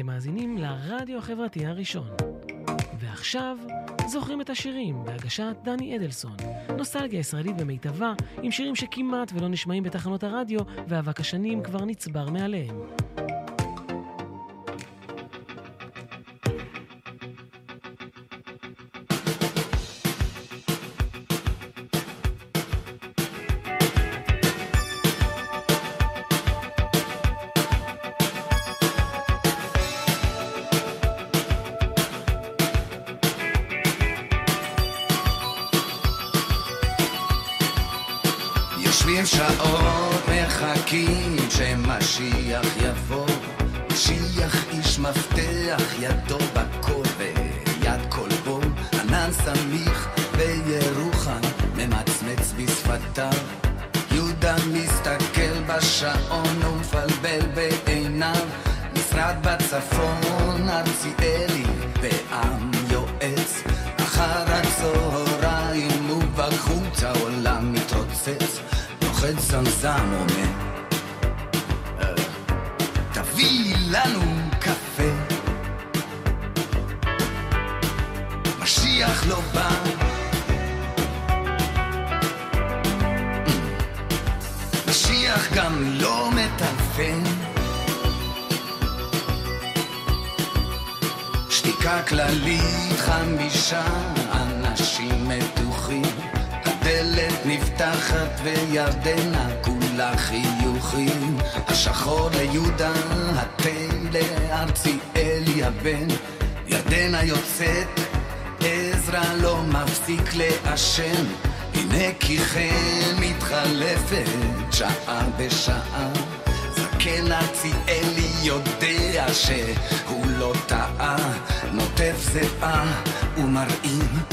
אתם מאזינים לרדיו החברתי הראשון. ועכשיו, זוכרים את השירים בהגשת דני אדלסון. נוסטלגיה ישראלית במיטבה, עם שירים שכמעט ולא נשמעים בתחנות הרדיו, ואבק השנים כבר נצבר מעליהם. שעה בשעה. זקן ארציאלי יודע שהוא לא טעה. נוטף זיעה ומרעים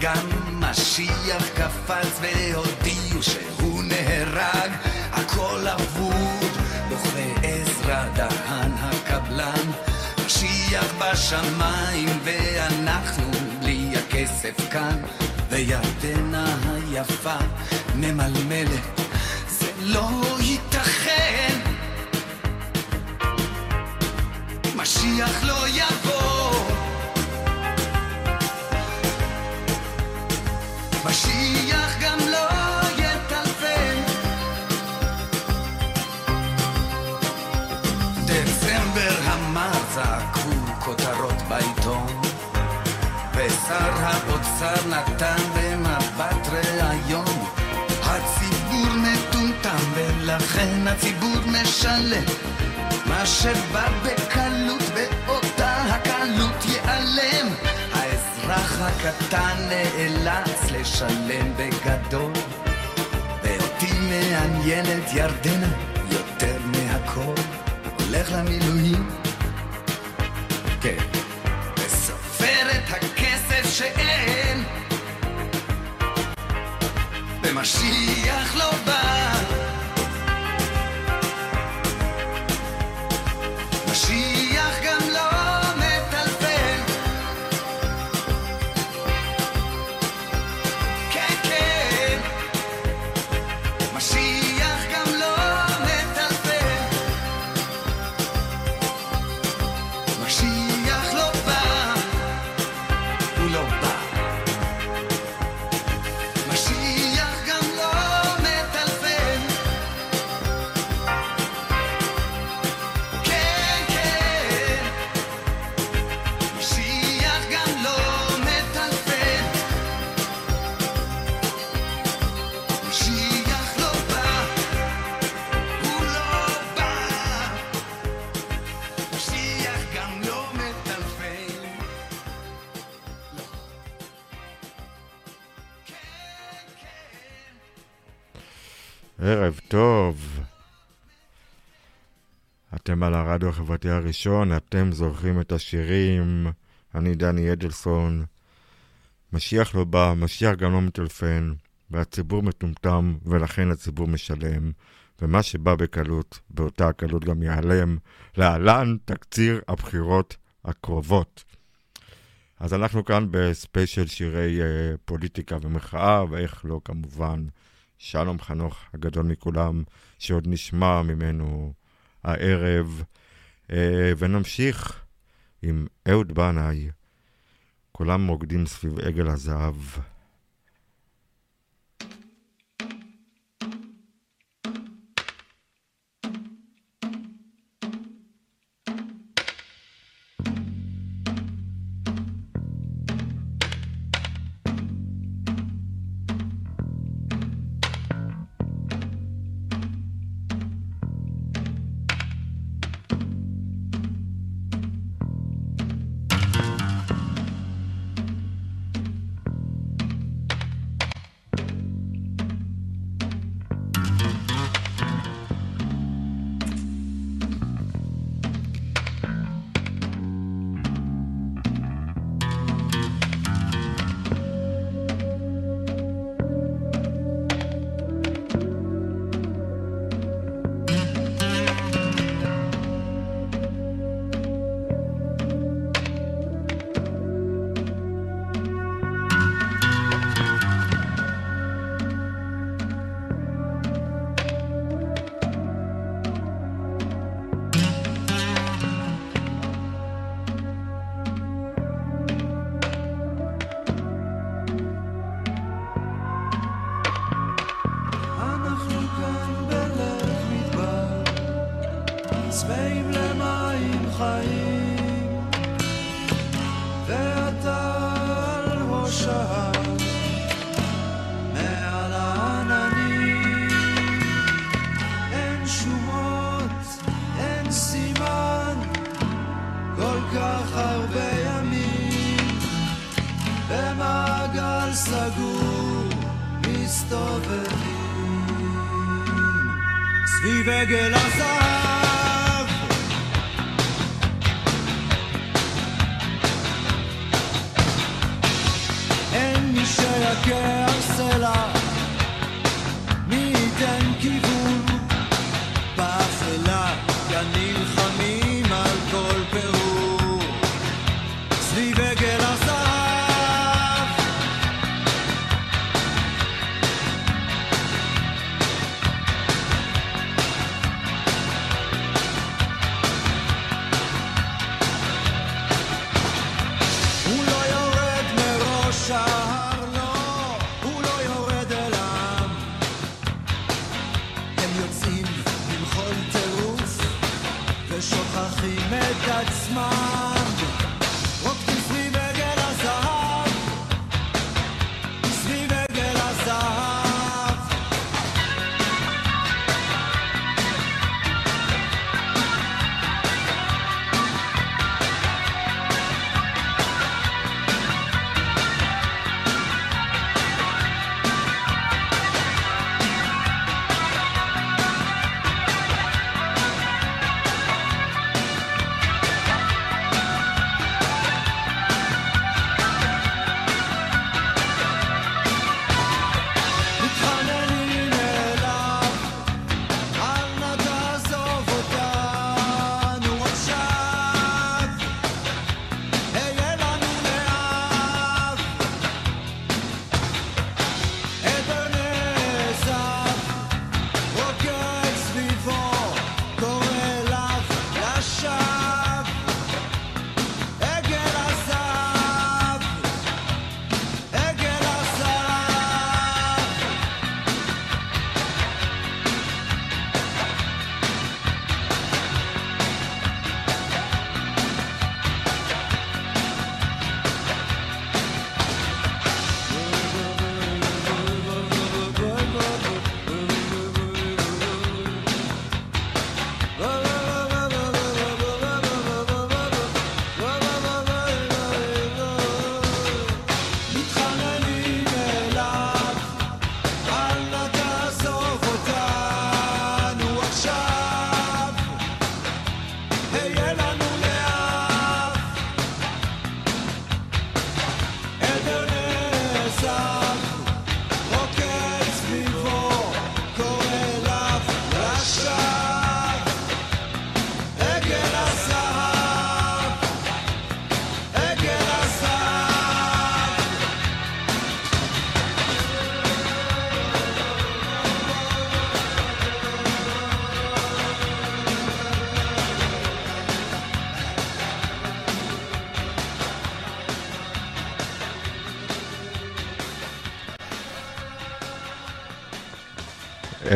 גם משיח קפץ והודיעו שהוא נהרג. הכל אבוד בוכה עזרא דהן הקבלן. משיח בשמיים ואנחנו בלי הכסף כאן. וירדנה היפה ממלמלת זה לא ייתכן. משיח לא יבוא משיח גם לא יטלפן. דצמבר המר זעקו כותרות בעיתון. ושר האוצר נתן במבט ראיון. הציבור מטומטם ולכן הציבור משלם. מה שבא בקלות באותה הקלות ייעלם האזרח הקטן נאלץ לשלם בגדול. ואותי מעניינת ירדנה יותר מהכל. הולך למילואים. כן. וסופר את הכסף שאין. ומשיח לא בא הרדיו החברתי הראשון, אתם זוכרים את השירים. אני דני אדלסון. משיח לא בא, משיח גם לא מטלפן, והציבור מטומטם, ולכן הציבור משלם. ומה שבא בקלות, באותה הקלות גם ייעלם. להלן תקציר הבחירות הקרובות. אז אנחנו כאן בספיישל שירי uh, פוליטיקה ומחאה, ואיך לא, כמובן, שלום חנוך הגדול מכולם, שעוד נשמע ממנו הערב. Uh, ונמשיך עם אהוד בנאי, כולם מוקדים סביב עגל הזהב.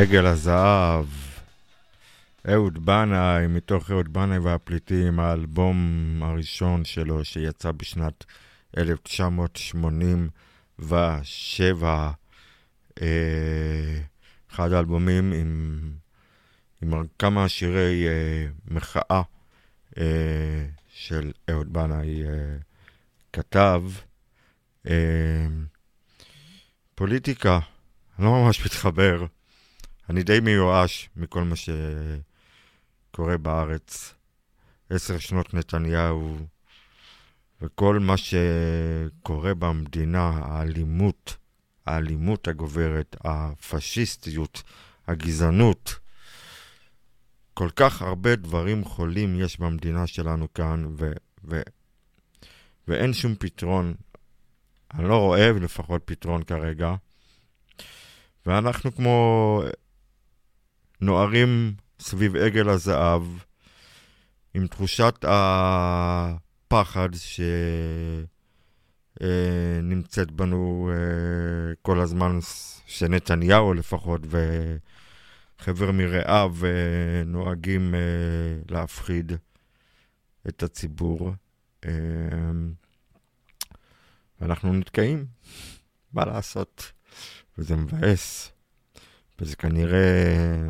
עגל הזהב. אהוד בנאי, מתוך אהוד בנאי והפליטים, האלבום הראשון שלו שיצא בשנת 1987. אה, אחד האלבומים עם, עם כמה שירי אה, מחאה אה, של אהוד בנאי אה, כתב. אה, פוליטיקה, לא ממש מתחבר. אני די מיואש מכל מה שקורה בארץ. עשר שנות נתניהו, וכל מה שקורה במדינה, האלימות, האלימות הגוברת, הפשיסטיות, הגזענות. כל כך הרבה דברים חולים יש במדינה שלנו כאן, ו- ו- ואין שום פתרון. אני לא רואה לפחות פתרון כרגע. ואנחנו כמו נוערים סביב עגל הזהב, עם תחושת הפחד שנמצאת בנו אה, כל הזמן, שנתניהו לפחות וחבר מרעיו אה, נוהגים אה, להפחיד את הציבור. ואנחנו נתקעים, מה לעשות? וזה מבאס. וזה כנראה...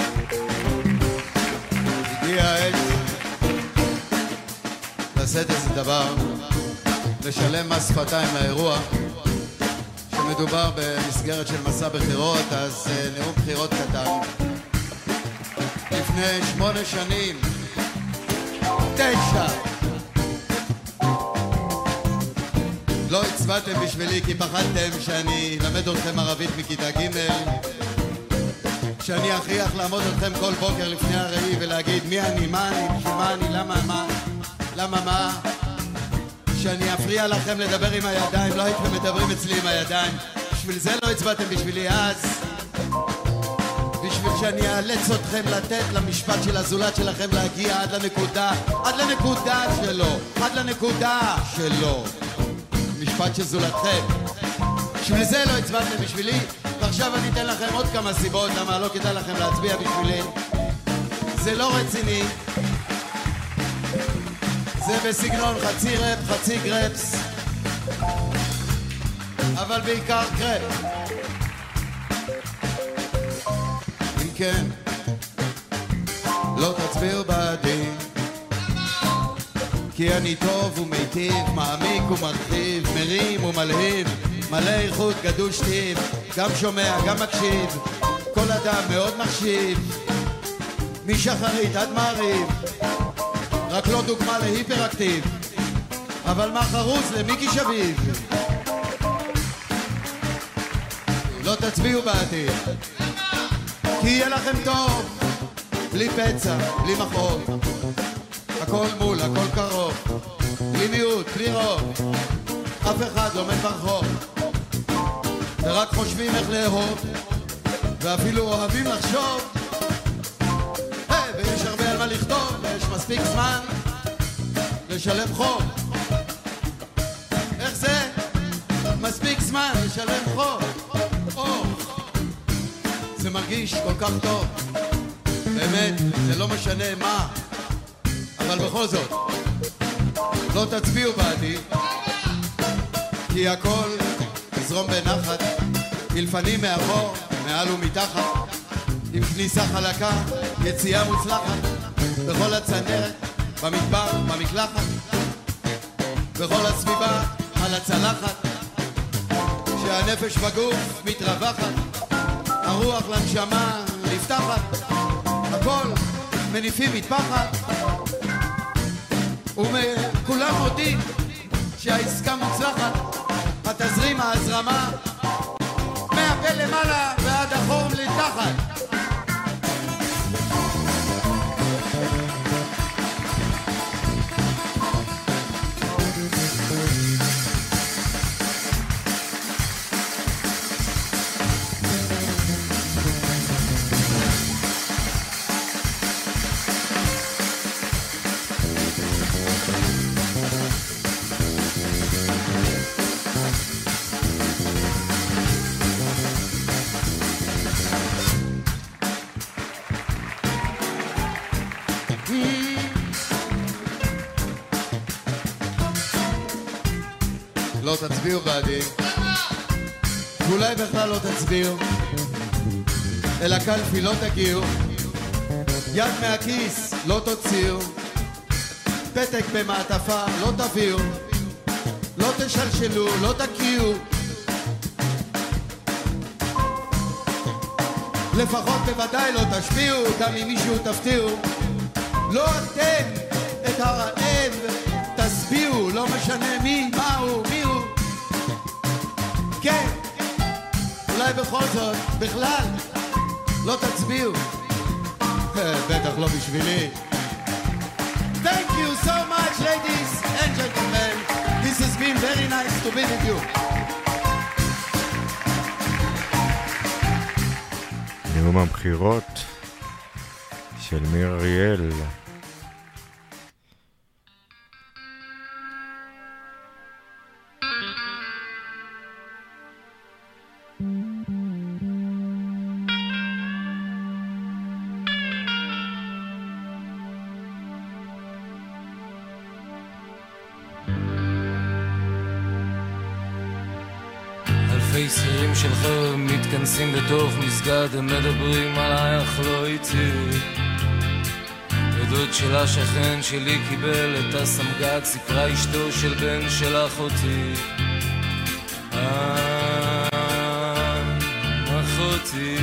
דבר לשלם מס שפתיים לאירוע. שמדובר במסגרת של מסע בחירות אז uh, נאום בחירות קטן. לפני שמונה שנים תשע. לא הצבעתם בשבילי כי פחדתם שאני אלמד אתכם ערבית מכיתה ג' שאני אכריח לעמוד אתכם כל בוקר לפני הראי ולהגיד מי אני, מה אני, מה אני, למה מה, למה מה שאני אפריע לכם לדבר עם הידיים, לא הייתם מדברים אצלי עם הידיים. בשביל זה לא הצבעתם בשבילי אז. בשביל שאני אאלץ אתכם לתת למשפט של הזולת שלכם להגיע עד לנקודה, עד לנקודה שלו, עד לנקודה שלו. משפט של זולתכם. בשביל זה לא הצבעתם בשבילי, ועכשיו אני אתן לכם עוד כמה סיבות למה לא כדאי לכם להצביע בשבילי. זה לא רציני, זה בסגנון חצי רפ, חצי גרפס, אבל בעיקר קרפ. אם כן, לא תצביעו בעדי, כי אני טוב ומיטיב, מעמיק ומרחיב, מרים ומלהיב, מלא איכות, גדוש טיב, גם שומע, גם מקשיב, כל אדם מאוד מחשיב, משחרית עד מעריב. רק לא דוגמה להיפראקטיב. אבל מה חרוז למיקי שביב? לא תצביעו בעתיד. כי יהיה לכם טוב. בלי פצע, בלי מכאוב הכל מול, הכל קרוב. בלי מיעוט, בלי רוב. אף אחד לא מת ברחוב ורק חושבים איך לאהוב. ואפילו אוהבים לחשוב. ויש הרבה על מה לכתוב מספיק זמן לשלם חוב. איך זה? מספיק זמן לשלם חוב. או, זה מרגיש כל כך טוב. באמת, זה לא משנה מה אבל בכל זאת לא תצביעו בעדי כי הכל יזרום בנחת מלפנים מאחור, מעל ומתחת עם כניסה חלקה, יציאה מוצלחת בכל הצנרת, במדבר, במקלחת בכל הסביבה, על הצלחת שהנפש בגוף מתרווחת הרוח לנשמה נפתחת הכל מניפים מטפחת. וכולם מודים שהעסקה מוצלחת התזרים, ההזרמה מהפה למעלה ועד החור מתחת לא תצביעו בעדי, ואולי בכלל לא תצביעו, אל הקלפי לא תגיעו, יד מהכיס לא תוציאו, פתק במעטפה לא תביאו, לא תשלשלו, לא תקיעו, לפחות בוודאי לא תשפיעו, גם אם מישהו תפתיעו. לא אתם את הרעב תשביעו, לא משנה מי, מי. הוא. כן, אולי בכל זאת, בכלל, לא תצביעו. בטח לא בשבילי. Thank you so much, ladies and gentlemen. This has been very nice to be with you. נאום הבחירות של מיר אריאל. מתכנסים בתוך מסגד, הם מדברים עלייך לא איתי. ודוד של השכן שלי קיבל את הסמג"ד, סיפרה אשתו של בן של אחותי. אה, אחותי.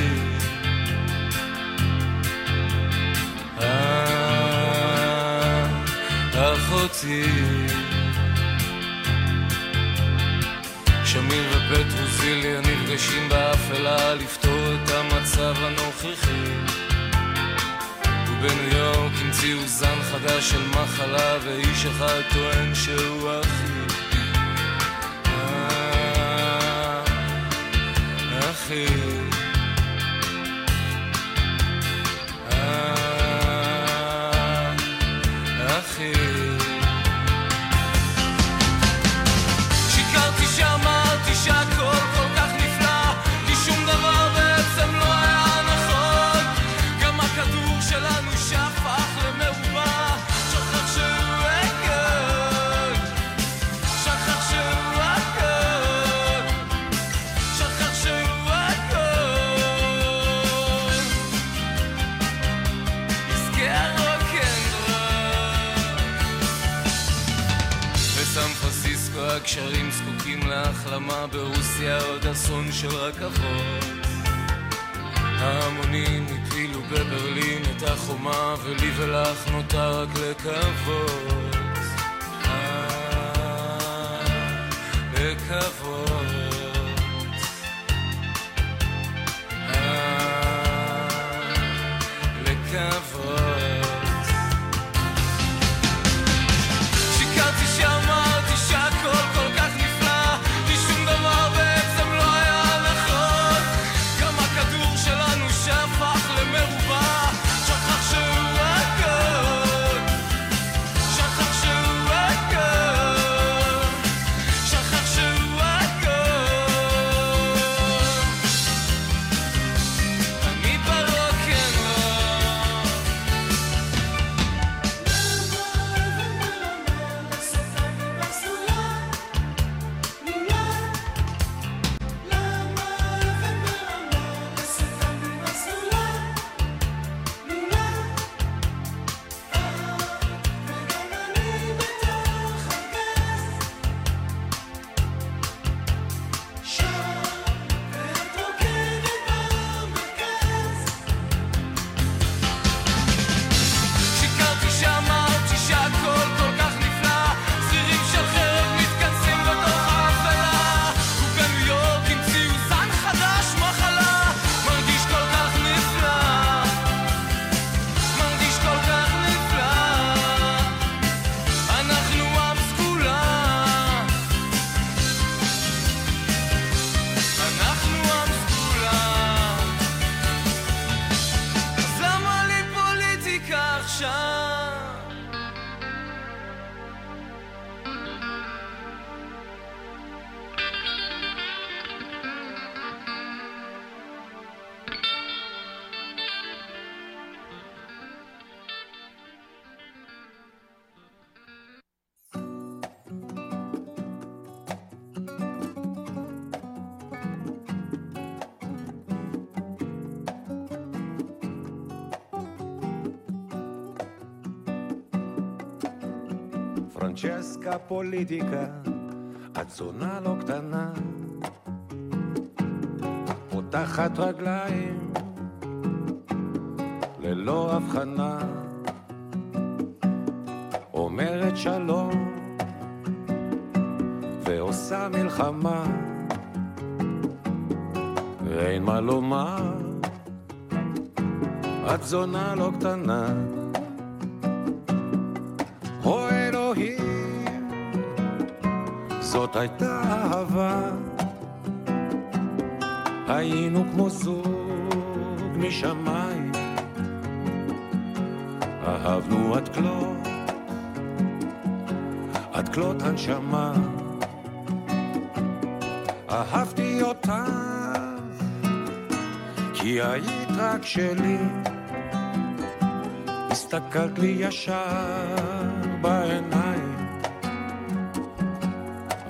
אה, אחותי. שמיר ופטרוזיליה נפגשים באפלה לפתור את המצב הנוכחי. ובניו יורק המציאו זן חדש של מחלה ואיש אחד טוען שהוא אחי. אה, אחי החלמה ברוסיה עוד אסון של רכבות. ההמונים הפילו בברלין את החומה ולי ולך נותר רק לקוות. אה, לקוות פרנצ'סקה פוליטיקה, את זונה לא קטנה, פותחת רגליים ללא הבחנה, אומרת שלום ועושה מלחמה, ואין מה לומר, את זונה לא קטנה. שלי. הסתכלת לי ישר בעיניים,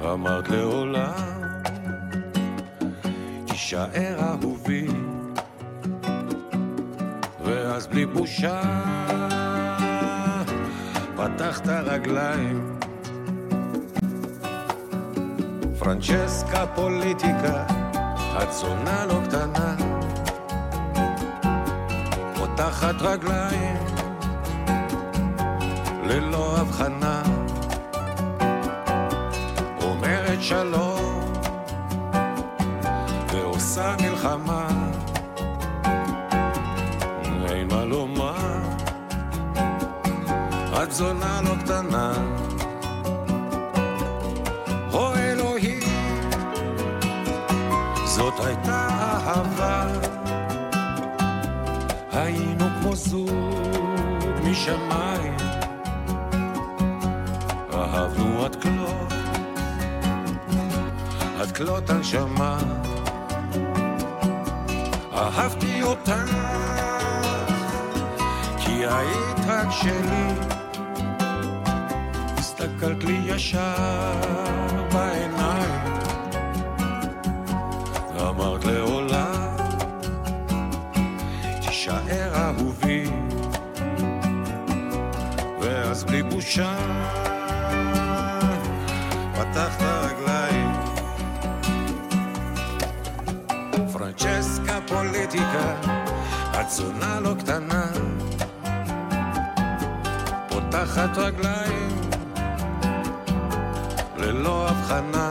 אמרת לעולם, תישאר אהובי, ואז בלי בושה פתחת רגליים. פרנצ'סקה פוליטיקה, את זונה לא קטנה, פותחת רגליים ללא הבחנה, אומרת שלום ועושה מלחמה, אין מה לומר, את זונה לא קטנה. או אלוהים, זאת הייתה זוג משמיים, אהבנו עד כלות, עד כלות הנשמה. אהבתי אותך, כי היית רק שלי. הסתכלת לי ישר בעיניים, פתחת רגליים. פרנצ'סקה פוליטיקה, את זונה לא קטנה, פותחת רגליים. ללא הבחנה,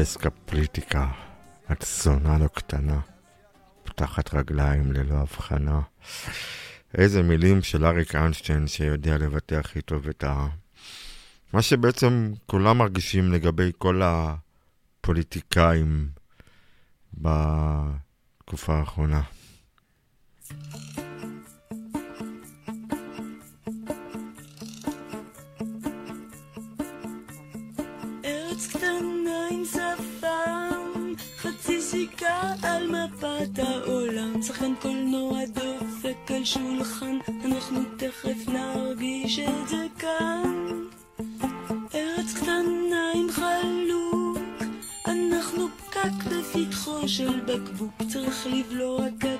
פרנצ'סקה פליטיקה, את זונה לא קטנה, פותחת רגליים ללא הבחנה. איזה מילים של אריק איינשטיין שיודע לבטא הכי טוב את ה... מה שבעצם כולם מרגישים לגבי כל הפוליטיקאים בתקופה האחרונה. ארץ שולחן, אנחנו תכף נרגיש את זה כאן. ארץ קטנה עם חלוק, אנחנו פקק בפתחו של בקבוק צריך לבלוע כפית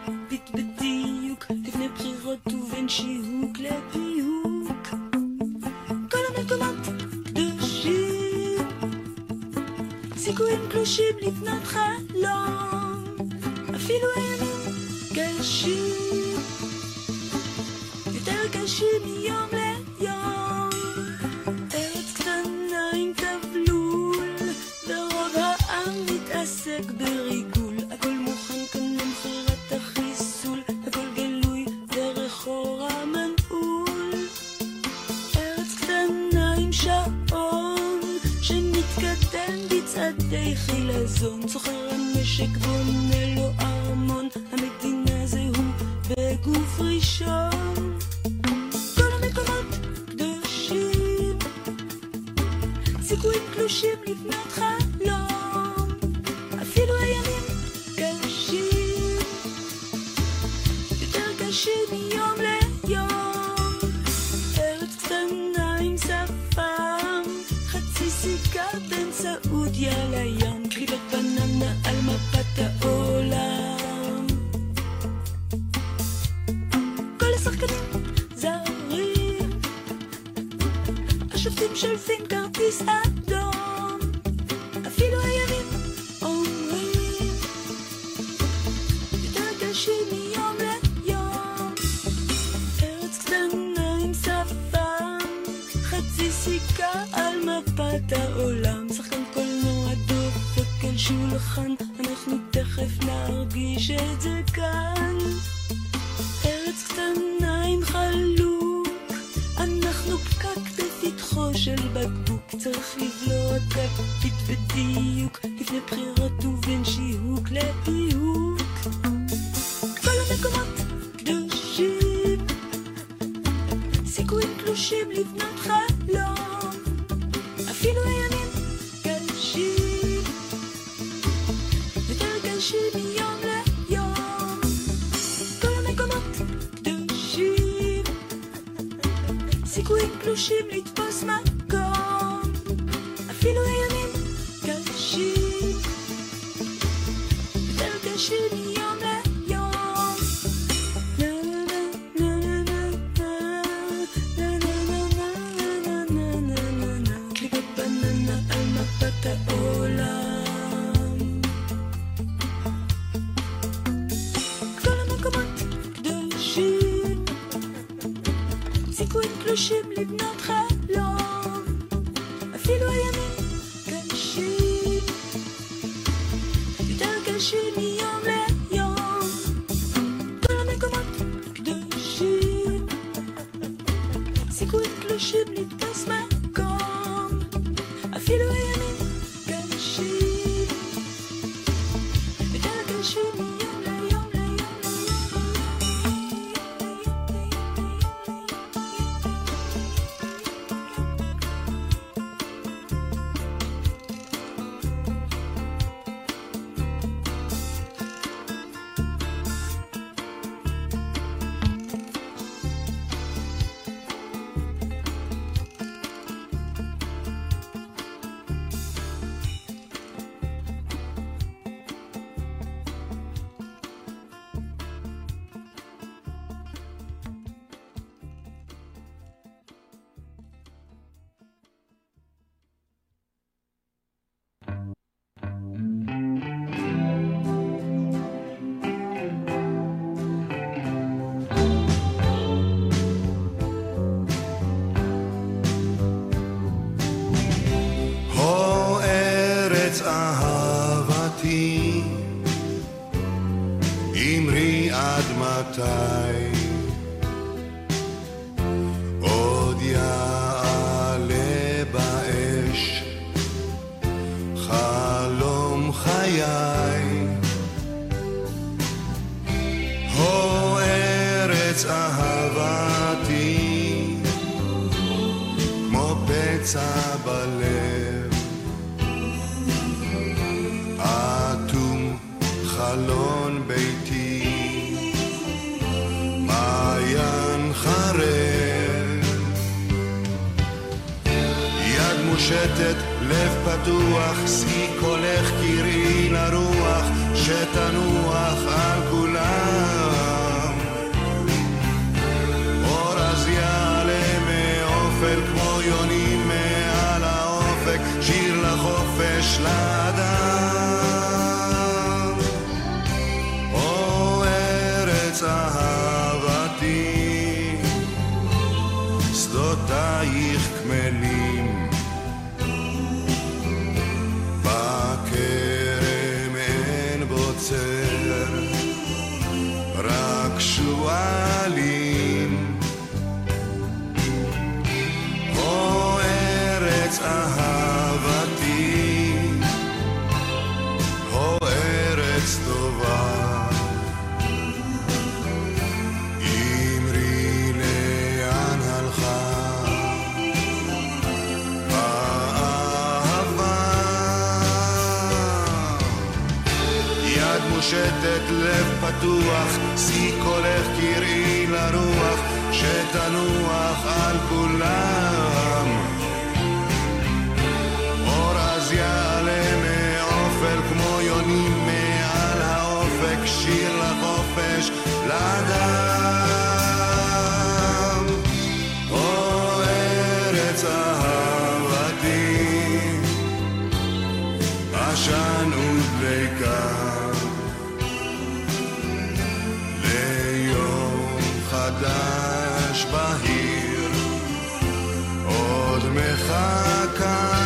מחכה.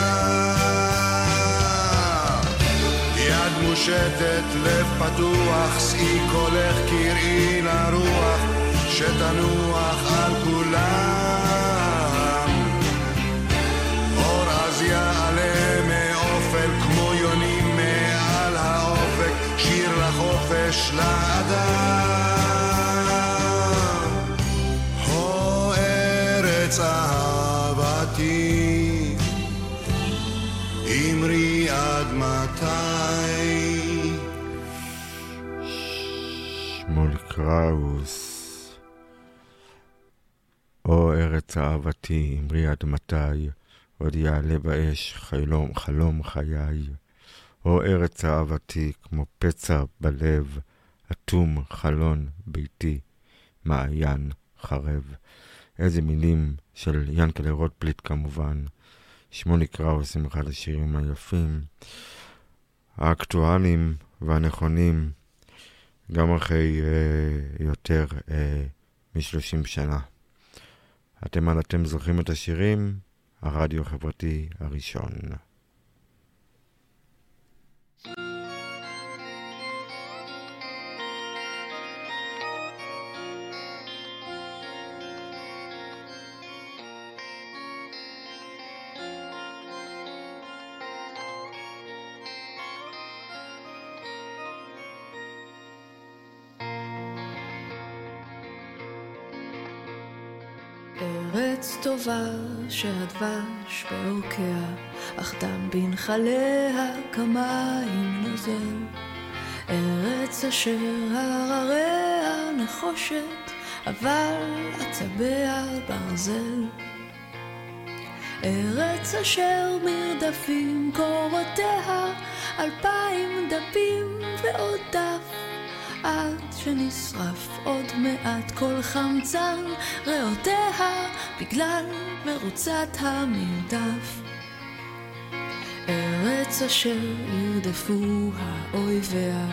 יד מושטת, לב פתוח, שאי קולך קראי לרוח, שתנוח על כולם. אור אז יעלה מאופל כמו יונים מעל האופק, שיר לחופש לאדם. הו ארץ אהבתי, קראוס. או ארץ אהבתי, אמרי עד מתי, עוד יעלה באש חלום, חלום חיי. או ארץ אהבתי, כמו פצע בלב, אטום חלון ביתי, מעיין חרב. איזה מילים של ינקלה רוטבליט כמובן. שמולי קראוס עם אחד השירים היפים, האקטואליים והנכונים, גם אחרי אה, יותר אה, מ-30 שנה. אתם על אתם זוכרים את השירים? הרדיו החברתי הראשון. טובה שהדבש בעורקיה, אך דם בנחליה כמים נוזל. ארץ אשר הרריה נחושת, אבל עצביה ברזל. ארץ אשר מרדפים קורותיה, אלפיים דפים ועוד דף. עד שנשרף עוד מעט כל חמצן ריאותיה בגלל מרוצת המרדף. ארץ אשר ירדפו האויביה,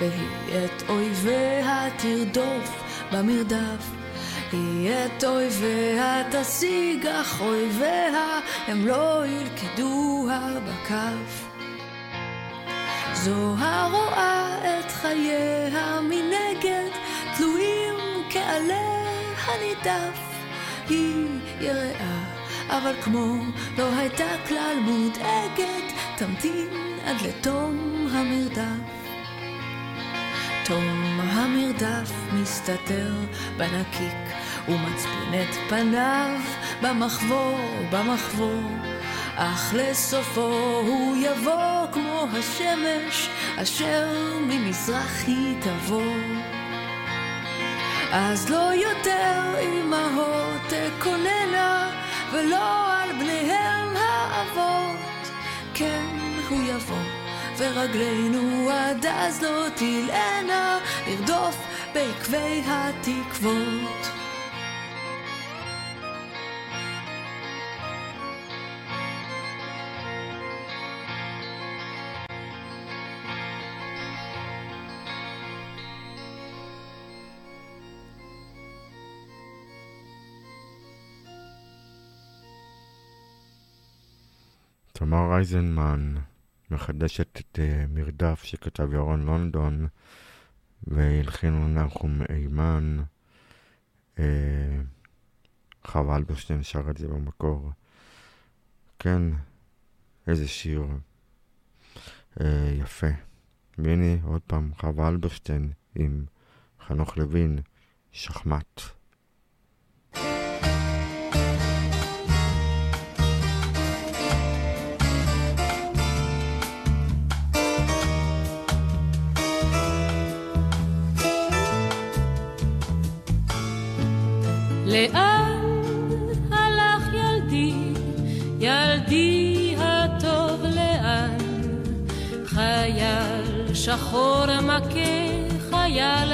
והיא את אויביה תרדוף במרדף. היא את אויביה תשיג, אך אויביה הם לא ילכדוה בכף. זו הרואה את חייה מנגד, תלויים כעלה הנידף. היא יראה, אבל כמו לא הייתה כלל מודאגת, תמתין עד לתום המרדף. תום המרדף מסתתר בנקיק, ומצפין את פניו במחבור, במחבור. אך לסופו הוא יבוא כמו השמש אשר ממזרח היא תבוא. אז לא יותר אמהות תקוננה ולא על בניהם האבות ורגלינו עד אז לא תלענה לרדוף בעקבי התקוות. תמר אייזנמן מחדשת את אה, מרדף שכתב ירון לונדון והלחינו נחום אימן. אה, חווה אלברשטיין שר את זה במקור. כן, איזה שיר אה, יפה. והנה עוד פעם חווה אלברשטיין עם חנוך לוין, שחמט. לאן הלך ילדי, ילדי הטוב לאן? חייל שחור מכה חייל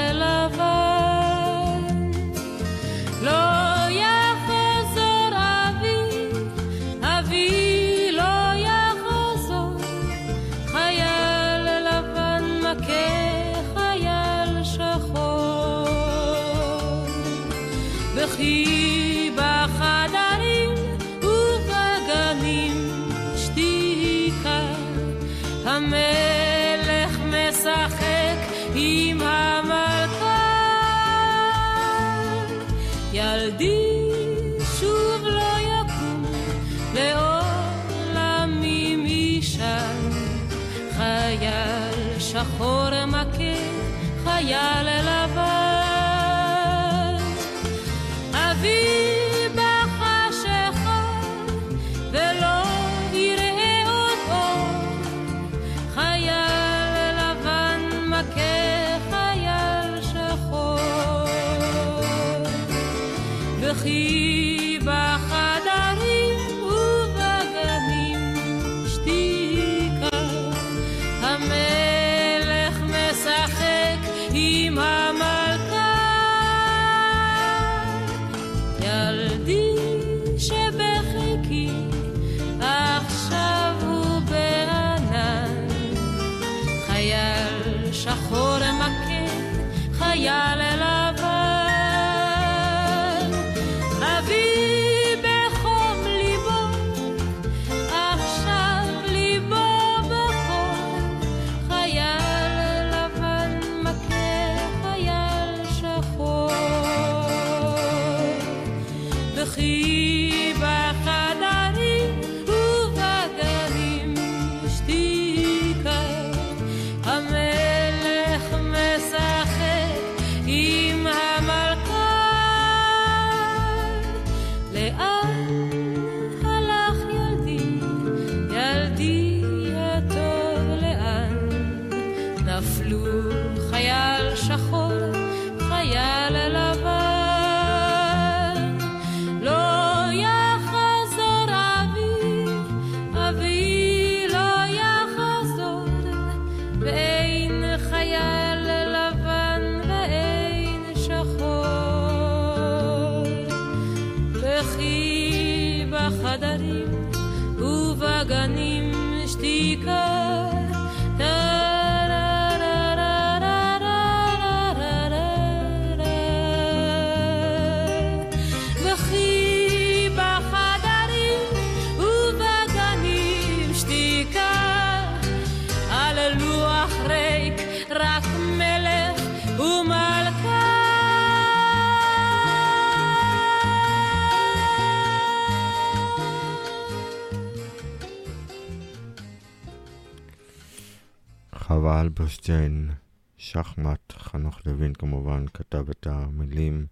אלברשטיין, שחמט, חנוך לוין כמובן כתב את המילים.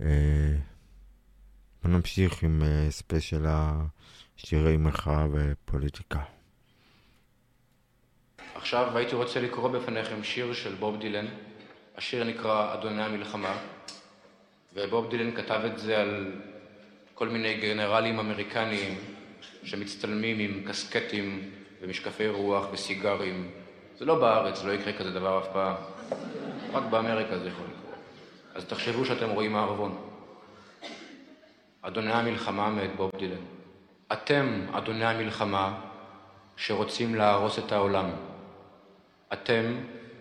אה, בוא נמשיך עם אה, ספיישל השירי מחאה ופוליטיקה. עכשיו הייתי רוצה לקרוא בפניכם שיר של בוב דילן. השיר נקרא אדוני המלחמה, ובוב דילן כתב את זה על כל מיני גנרלים אמריקניים שמצטלמים עם קסקטים ומשקפי רוח וסיגרים. זה לא בארץ, לא יקרה כזה דבר אף פעם. רק באמריקה זה יכול לקרות. אז תחשבו שאתם רואים מערבון. אדוני המלחמה מאת בוב דילן. אתם, אדוני המלחמה, שרוצים להרוס את העולם. אתם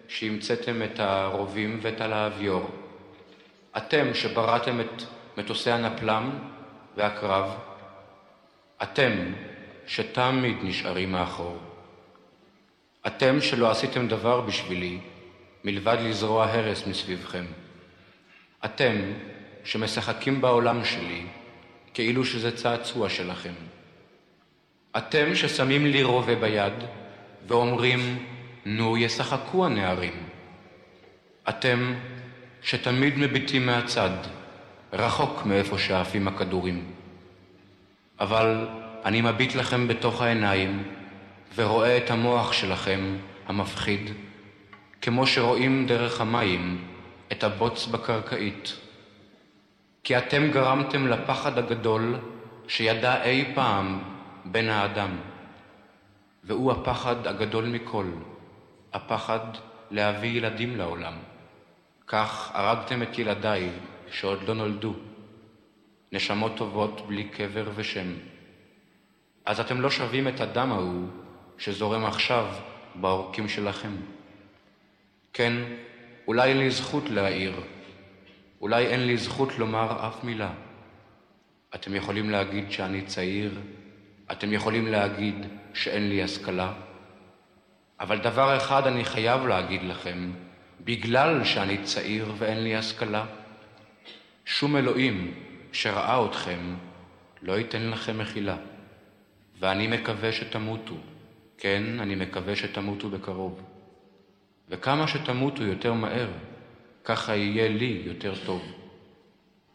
שהמצאתם את הרובים ואת הלהביור. אתם שבראתם את מטוסי הנפלם והקרב. אתם שתמיד נשארים מאחור. אתם שלא עשיתם דבר בשבילי מלבד לזרוע הרס מסביבכם. אתם שמשחקים בעולם שלי כאילו שזה צעצוע שלכם. אתם ששמים לי רובה ביד ואומרים, נו, ישחקו הנערים. אתם שתמיד מביטים מהצד, רחוק מאיפה שעפים הכדורים. אבל אני מביט לכם בתוך העיניים ורואה את המוח שלכם, המפחיד, כמו שרואים דרך המים את הבוץ בקרקעית. כי אתם גרמתם לפחד הגדול שידע אי פעם בן האדם, והוא הפחד הגדול מכל, הפחד להביא ילדים לעולם. כך הרגתם את ילדיי שעוד לא נולדו, נשמות טובות בלי קבר ושם. אז אתם לא שווים את הדם ההוא שזורם עכשיו בעורקים שלכם. כן, אולי אין לי זכות להעיר, אולי אין לי זכות לומר אף מילה. אתם יכולים להגיד שאני צעיר, אתם יכולים להגיד שאין לי השכלה, אבל דבר אחד אני חייב להגיד לכם, בגלל שאני צעיר ואין לי השכלה, שום אלוהים שראה אתכם לא ייתן לכם מחילה. ואני מקווה שתמותו, כן, אני מקווה שתמותו בקרוב. וכמה שתמותו יותר מהר, ככה יהיה לי יותר טוב.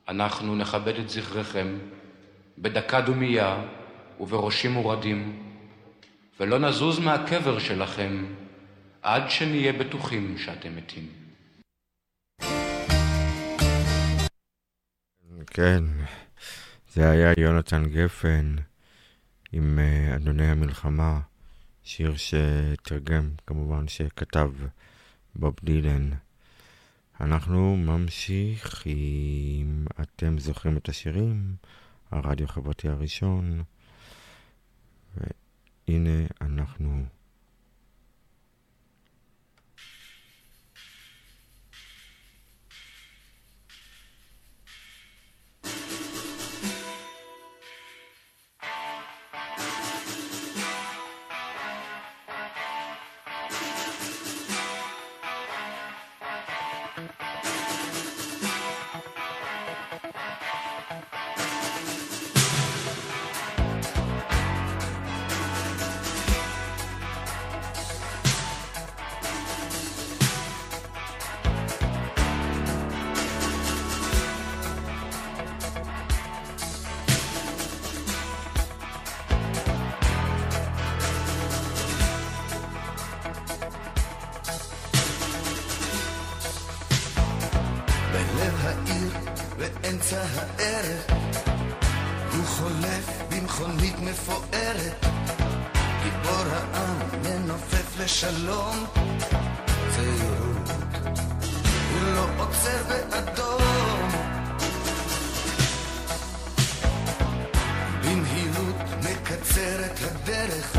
אנחנו נכבד את זכרכם בדקה דומייה ובראשים מורדים, ולא נזוז מהקבר שלכם עד שנהיה בטוחים שאתם מתים. כן, זה היה יונתן גפן עם אה, אדוני המלחמה, שיר שתרגם, כמובן, שכתב בוב דילן. אנחנו ממשיכים, אתם זוכרים את השירים? הרדיו החברתי הראשון. והנה אנחנו לשלום, צעירות, הוא לא עוצר באדום. במהירות מקצר את הדרך,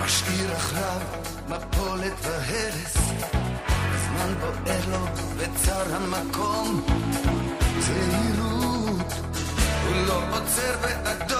משאיר אחריו מפולת והרס. הזמן בוער לו בצר המקום, זהירות, הוא לא עוצר באדום,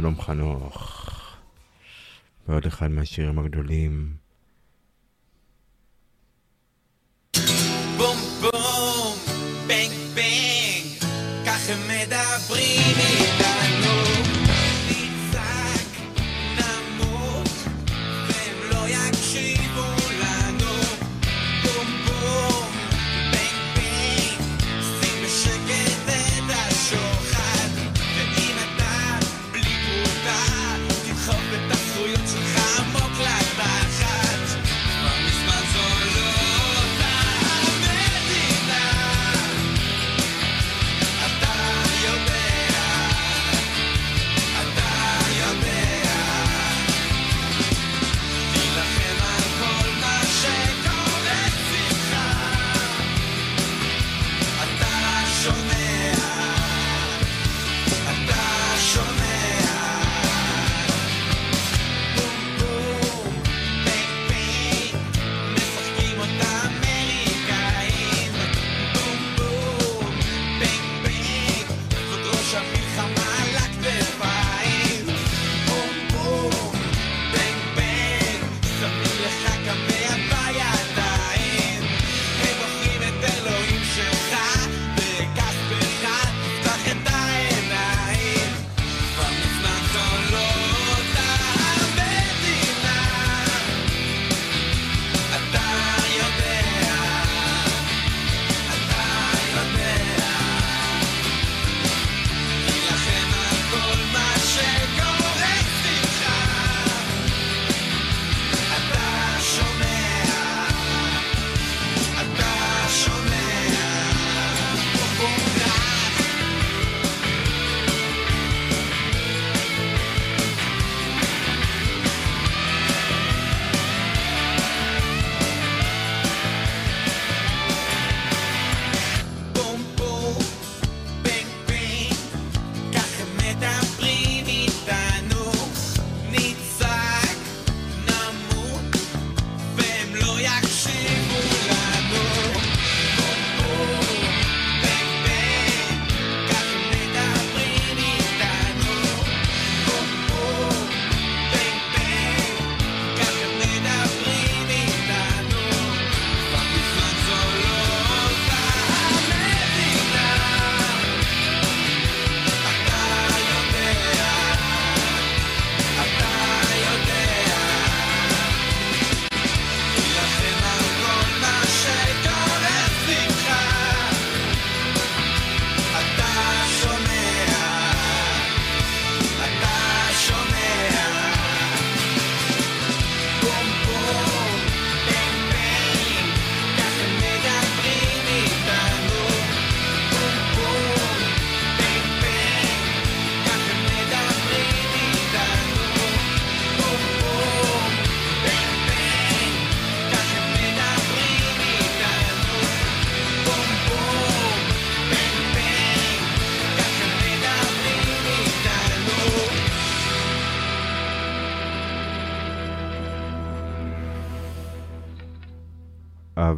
שלום חנוך. ועוד אחד מהשירים הגדולים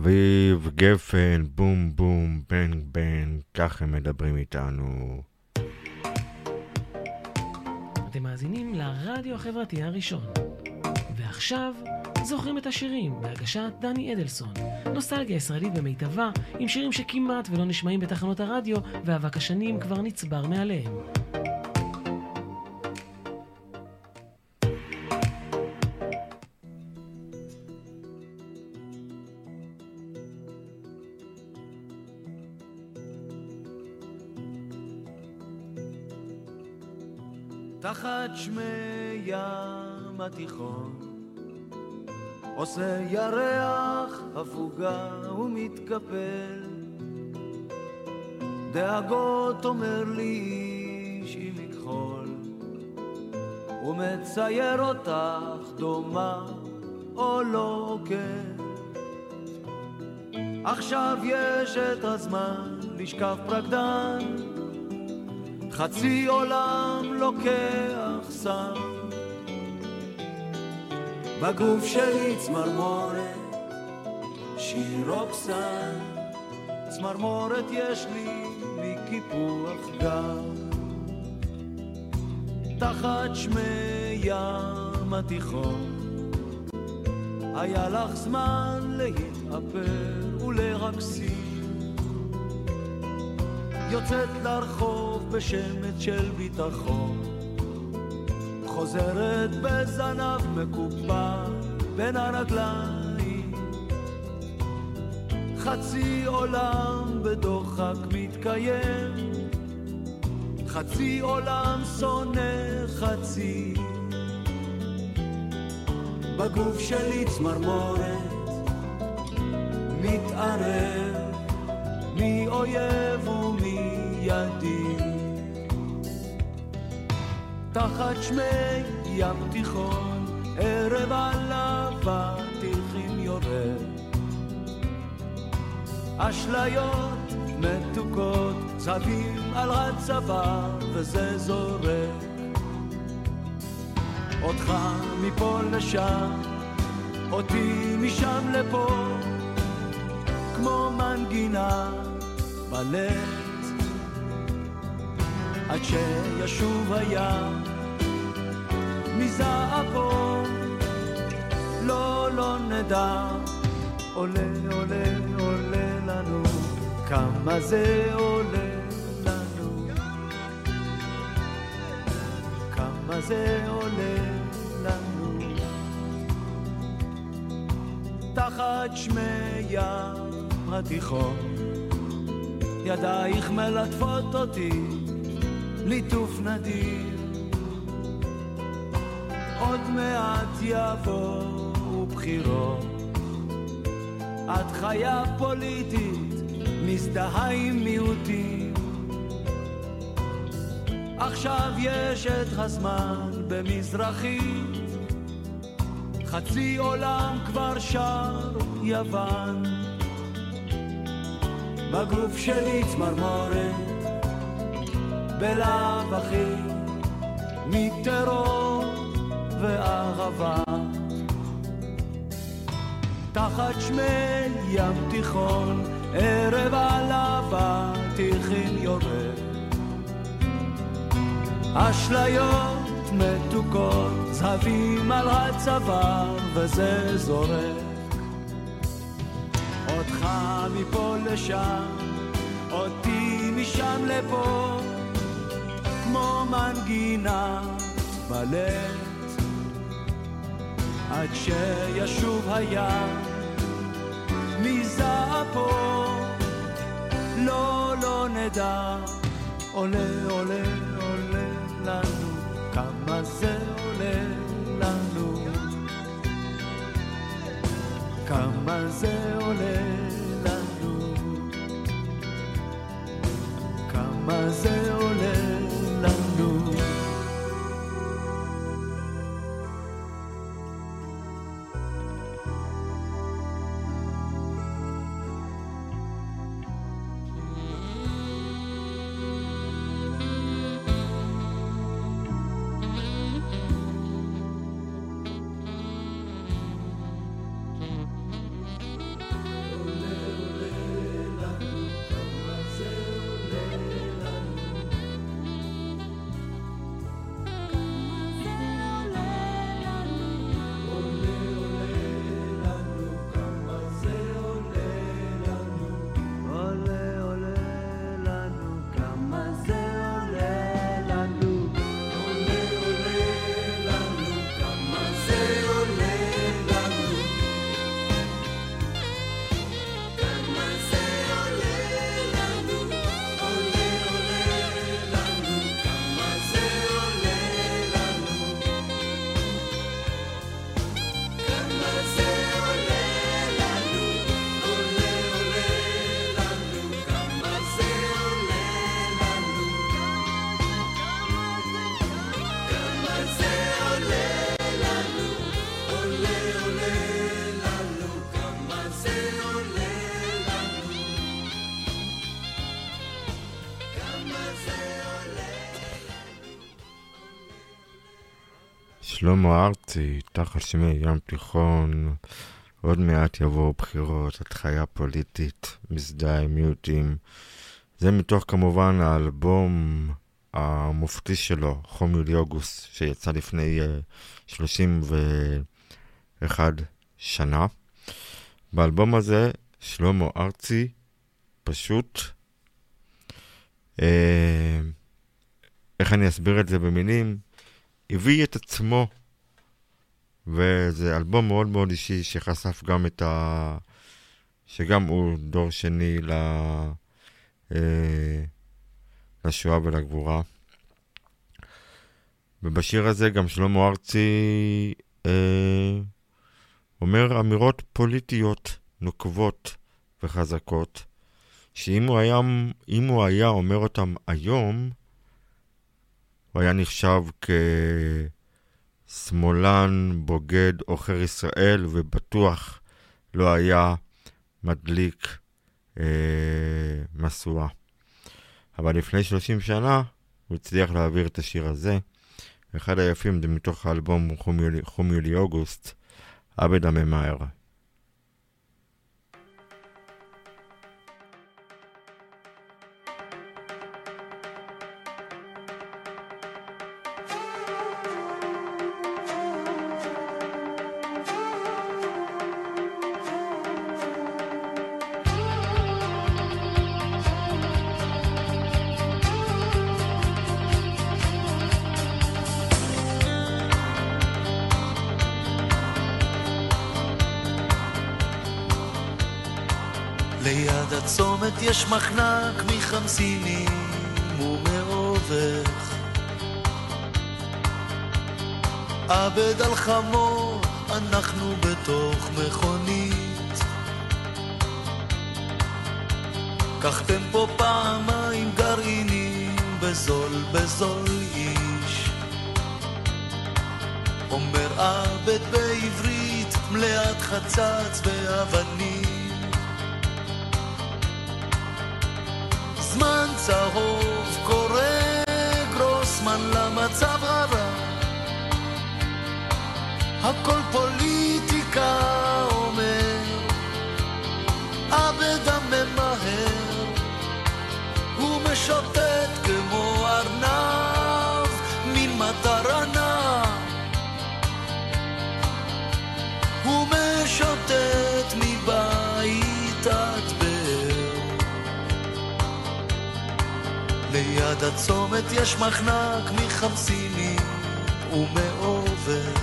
אביב, גפן, בום בום, בנג בנג, כך הם מדברים איתנו. אתם מאזינים לרדיו החברתי הראשון. ועכשיו, זוכרים את השירים בהגשת דני אדלסון. נוסטלגיה ישראלית במיטבה, עם שירים שכמעט ולא נשמעים בתחנות הרדיו, ואבק השנים כבר נצבר מעליהם. את שמי ים התיכון, עושה ירח הפוגה ומתקפל. דאגות אומר לי איש עם מכחול, ומצייר אותך דומה או לא כן. עכשיו יש את הזמן לשכב פרקדן חצי עולם לוקח סם. בגוף שלי צמרמורת שיר רוקסן צמרמורת יש לי מקיפוח גב תחת שמי ים התיכון. היה לך זמן להתאפר ולרקסים יוצאת לרחוב בשמץ של ביטחון. חוזרת בזנב מקופל בין הרגליים. חצי עולם בדוחק מתקיים. חצי עולם שונא חצי. בגוף שלי צמרמורת מתערב מי אויב ומי ידיד תחת שמי ים תיכון ערב עליו הטיחים יורד. אשליות מתוקות צבים על הצבא וזה זורק. אותך מפה לשם אותי משם לפה. כמו מנגינה בלט עד שישוב הים. מזעפו לא לא נדע. עולה עולה עולה לנו. כמה זה עולה לנו. כמה זה עולה לנו. תחת שמי ים התיכון ידייך מלטפות אותי ליטוף נדיר. עוד מעט יבואו בחירות. את חיה פוליטית מזדהה עם מיעוטים. עכשיו יש את הזמן במזרחית חצי עולם כבר שר יוון. בגוף שלי צמרמורת בלאו הכי מטרור ואהבה תחת שמי ים תיכון ערב עליו הטיחים יורד. אשליות מתוקות זהבים על הצוואר וזה זורק. אותך מפה לשם אותי משם לפה כמו מנגינה בלט עד שישוב הים מזעפו לא לא נדע. עולה עולה עולה לנו כמה זה עולה לנו. כמה זה עולה לנו. כמה זה עולה שלמה ארצי, תחת שמי ים תיכון, עוד מעט יבואו בחירות, התחיה פוליטית, מזדהה עם מיעוטים. זה מתוך כמובן האלבום המופתי שלו, חום יולי אוגוסט, שיצא לפני uh, 31 שנה. באלבום הזה שלמה ארצי פשוט, אה, איך אני אסביר את זה במילים? הביא את עצמו, וזה אלבום מאוד מאוד אישי שחשף גם את ה... שגם הוא דור שני ל... אה, לשואה ולגבורה. ובשיר הזה גם שלמה ארצי אה, אומר אמירות פוליטיות נוקבות וחזקות, שאם הוא היה, הוא היה אומר אותם היום, הוא היה נחשב כשמאלן, בוגד, עוכר ישראל, ובטוח לא היה מדליק אה, משואה. אבל לפני 30 שנה הוא הצליח להעביר את השיר הזה. אחד היפים זה מתוך האלבום חום יולי, חום יולי אוגוסט, עבד הממהר. יש מחנק מחמסינים ומעובך. עבד על חמור, אנחנו בתוך מכונית. קחתם פה פעמיים גרעינים בזול בזול איש. אומר עבד בעברית מלאת חצץ ואבנים. זמן צהוב קורא גרוסמן למצב הרע הכל פוליטיקה ליד הצומת יש מחנק מחמסינים ומעובך.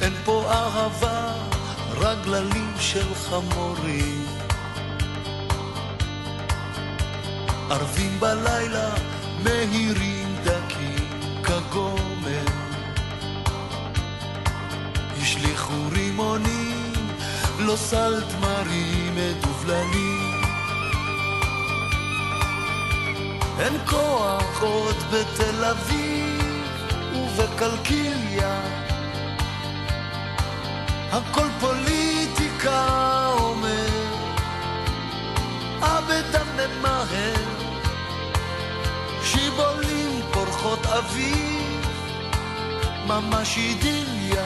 אין פה אהבה, רק גללים של חמורים. ערבים בלילה, מהירים דקים כגומר. השליכו רימונים, לא סל תמרים מדובללים. אין כוח עוד בתל אביב ובקלקיליה. הכל פוליטיקה אומר עבד הממהר שיבולים פורחות אביב ממש אידיליה.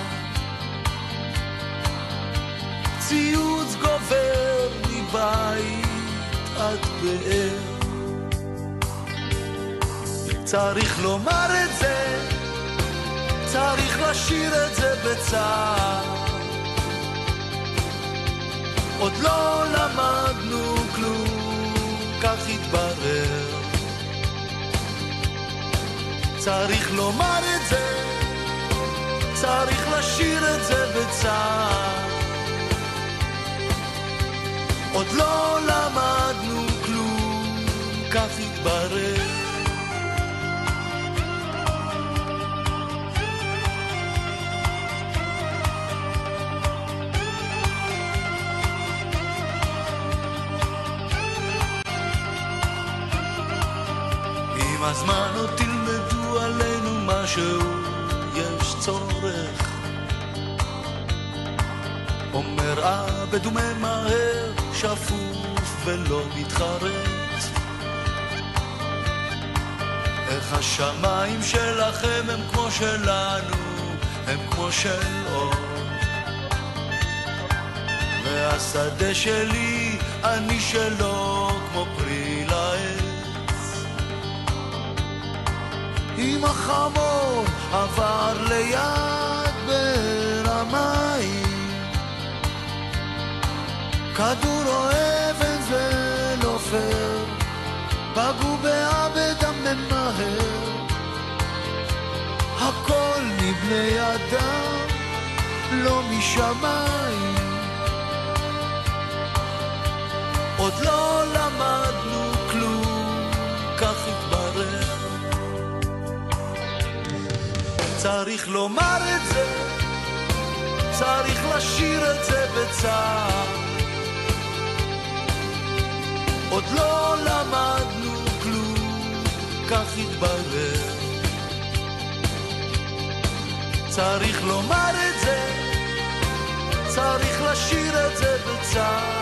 ציוץ גובר מבית עד באר צריך לומר את זה, צריך לשיר את זה בצער. עוד לא למדנו כלום, כך התברר. צריך לומר את זה, צריך לשיר את זה בצער. עוד לא למדנו כלום, כך התברר. הזמן עוד תלמדו עלינו משהו, יש צורך. אומר עבד וממהר, שפוף ולא מתחרט. איך השמיים שלכם הם כמו שלנו, הם כמו של אור. והשדה שלי, אני שלו, אם החמור עבר ליד באר המים, כדור או אבן פייר, פגעו בעבד הממהר. הכל מבני אדם, לא משמיים. עוד לא למדנו כלום, כך התברר. צריך לומר את זה, צריך לשיר את זה בצער. עוד לא למדנו כלום, כך התברר. צריך לומר את זה, צריך לשיר את זה בצער.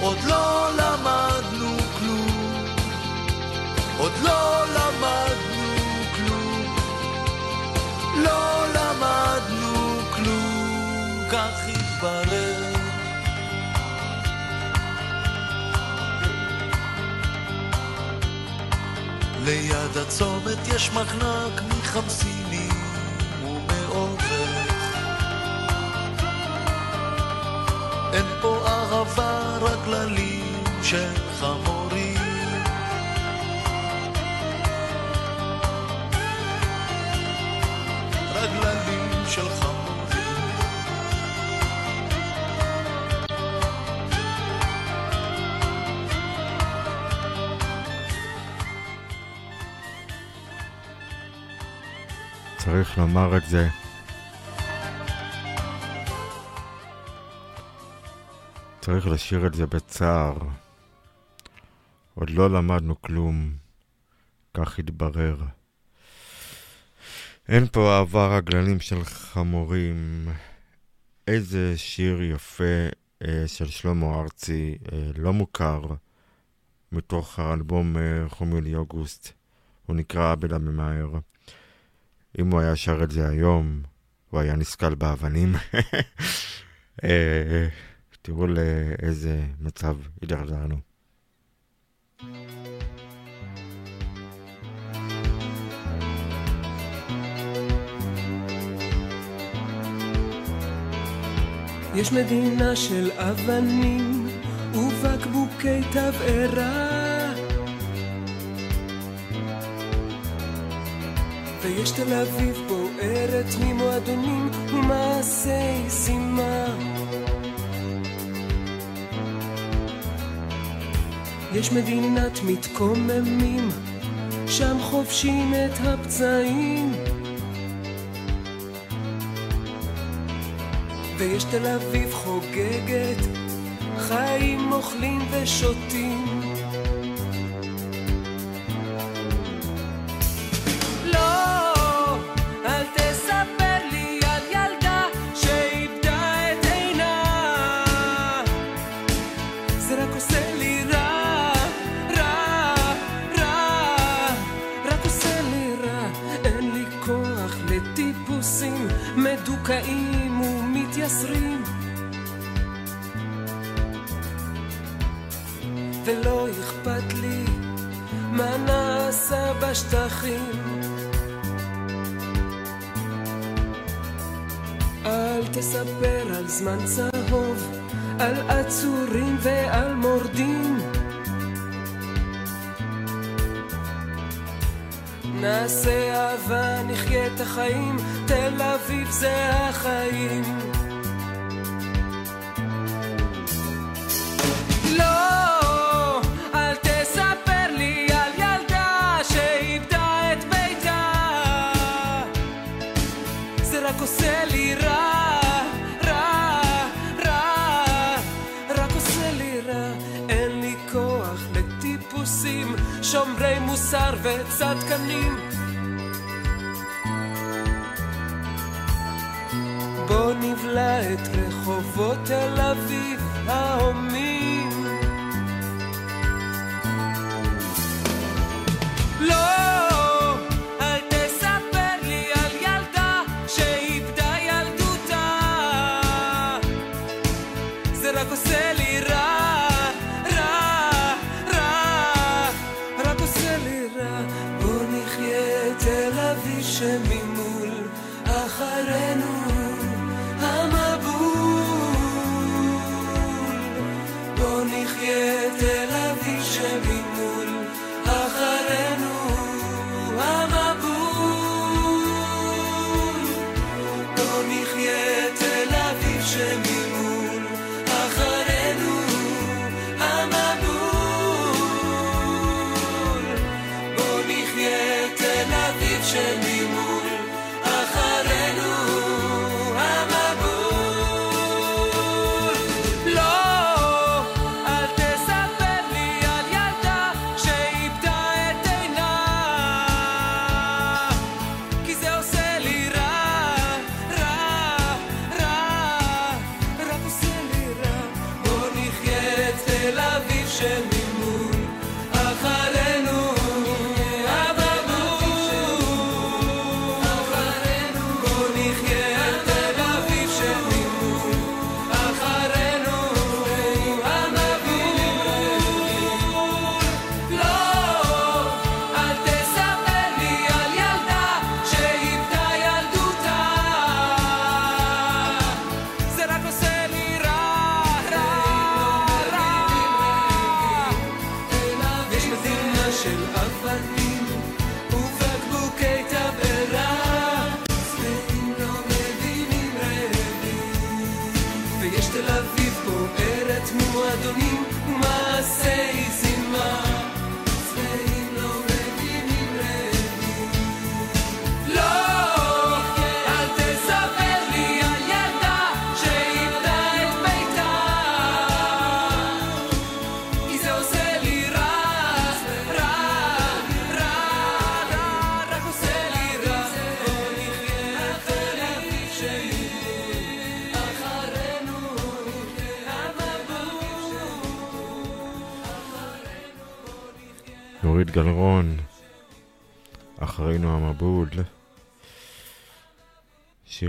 עוד לא למדנו כלום, עוד לא למדנו לא למדנו כלום, כך התברר. ליד הצומת יש מחנק מחמסינים ומאורך. אין פה אהבה, רק גללים של חמורים. לומר את זה. צריך לשיר את זה בצער. עוד לא למדנו כלום, כך התברר. אין פה אהבה רגלנים של חמורים. איזה שיר יפה אה, של שלמה ארצי, אה, לא מוכר, מתוך האלבום אה, חום יולי אוגוסט. הוא נקרא עבד הממהר. אם הוא היה שר את זה היום, הוא היה נסקל באבנים. אה, תראו לאיזה מצב הידרדרנו. יש מדינה של אבנים ובקבוקי תבערה ויש תל אביב בוערת ממועדונים ומעשי זימה יש מדינת מתקוממים שם חובשים את הפצעים ויש תל אביב חוגגת, חיים אוכלים ושותים. לטיפוסים מדוכאים ומתייסרים. ולא אכפת לי מה נעשה בשטחים. אל תספר על זמן צהוב, על עצורים ועל מורדים. נעשה אהבה, נחיה את החיים, תל אביב זה החיים. שומרי מוסר וצדקנים. בוא נבלע את רחובות תל אביב ההומים.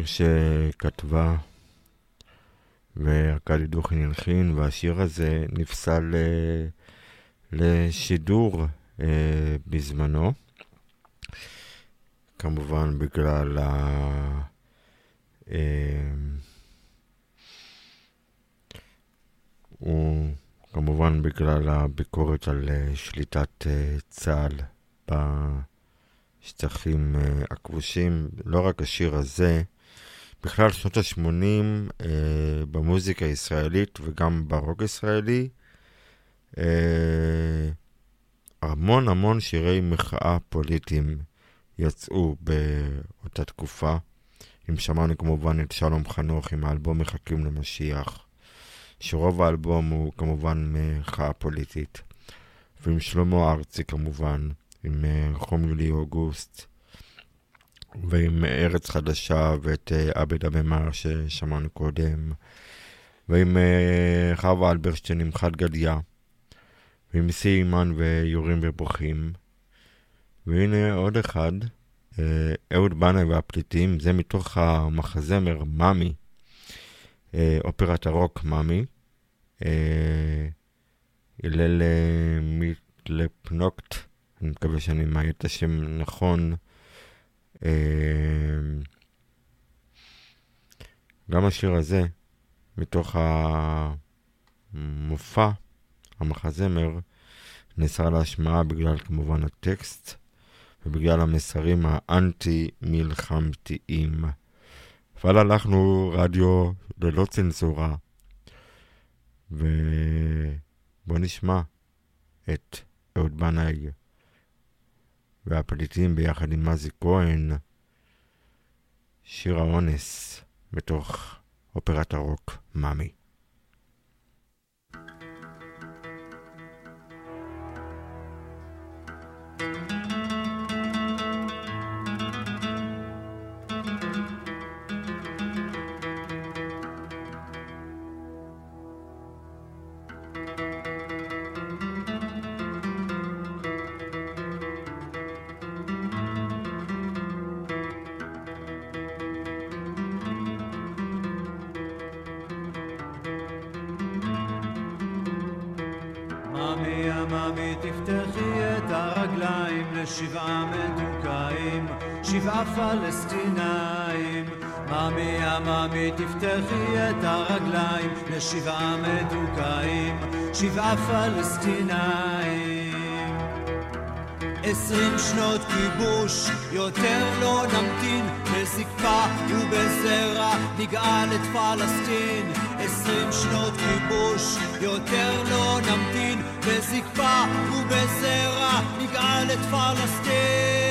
שכתבה וארכדי דוכין הלחין, והשיר הזה נפסל אה, לשידור אה, בזמנו, כמובן בגלל ה... אה, הוא כמובן בגלל הביקורת על שליטת צה"ל בשטחים הכבושים. לא רק השיר הזה, בכלל שנות ה-80 במוזיקה הישראלית וגם ברוק הישראלי, אה, המון המון שירי מחאה פוליטיים יצאו באותה תקופה. אם שמענו כמובן את שלום חנוך עם האלבום מחכים למשיח. שרוב האלבום הוא כמובן מחאה פוליטית. ועם שלמה ארצי כמובן, עם אה, חום יולי אוגוסט, ועם ארץ חדשה ואת אה, עבד הממר ששמענו קודם, ועם אה, חווה אלברשטיין עם חד גדיה, ועם סי אימן ויורים ובוכים. והנה עוד אחד, אה, אהוד בנאי והפליטים, זה מתוך המחזמר מאמי, אה, אופרת הרוק מאמי. אה, הלל אה, מיטלפנוקט, אני מקווה שאני מעיד את השם נכון. אה, גם השיר הזה, מתוך המופע, המחזמר, נאסר להשמעה בגלל כמובן הטקסט ובגלל המסרים האנטי-מלחמתיים. אבל הלכנו רדיו ללא צנזורה, ובואו נשמע את אהוד בנאי והפליטים ביחד עם מזי כהן, שיר האונס בתוך אופרת הרוק מאמי. הפלסטינאים. עשרים שנות כיבוש, יותר לא נמתין, בזקפה ובזרע נגאל את פלסטין. עשרים שנות כיבוש, יותר לא נמתין, בזקפה ובזרע נגאל את פלסטין.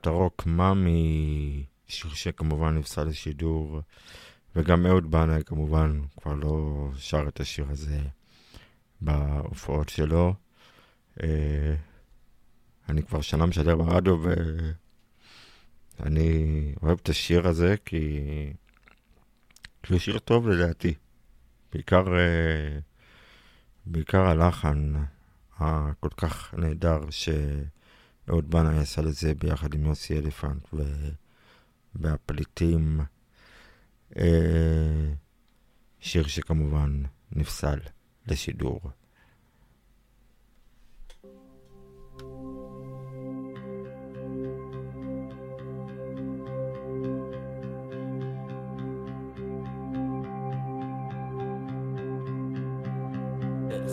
להקת הרוק מאמי, שיר שכמובן נפסל לשידור, וגם אהוד בנאי כמובן כבר לא שר את השיר הזה בהופעות שלו. אה, אני כבר שנה משדר ברדיו ואני אוהב את השיר הזה כי... כי הוא שיר טוב לדעתי. בעיקר, אה, בעיקר הלחן הכל כך נהדר ש... אהוד בנאי עשה לזה ביחד עם יוסי אליפנט ו... והפליטים, אה... שיר שכמובן נפסל לשידור.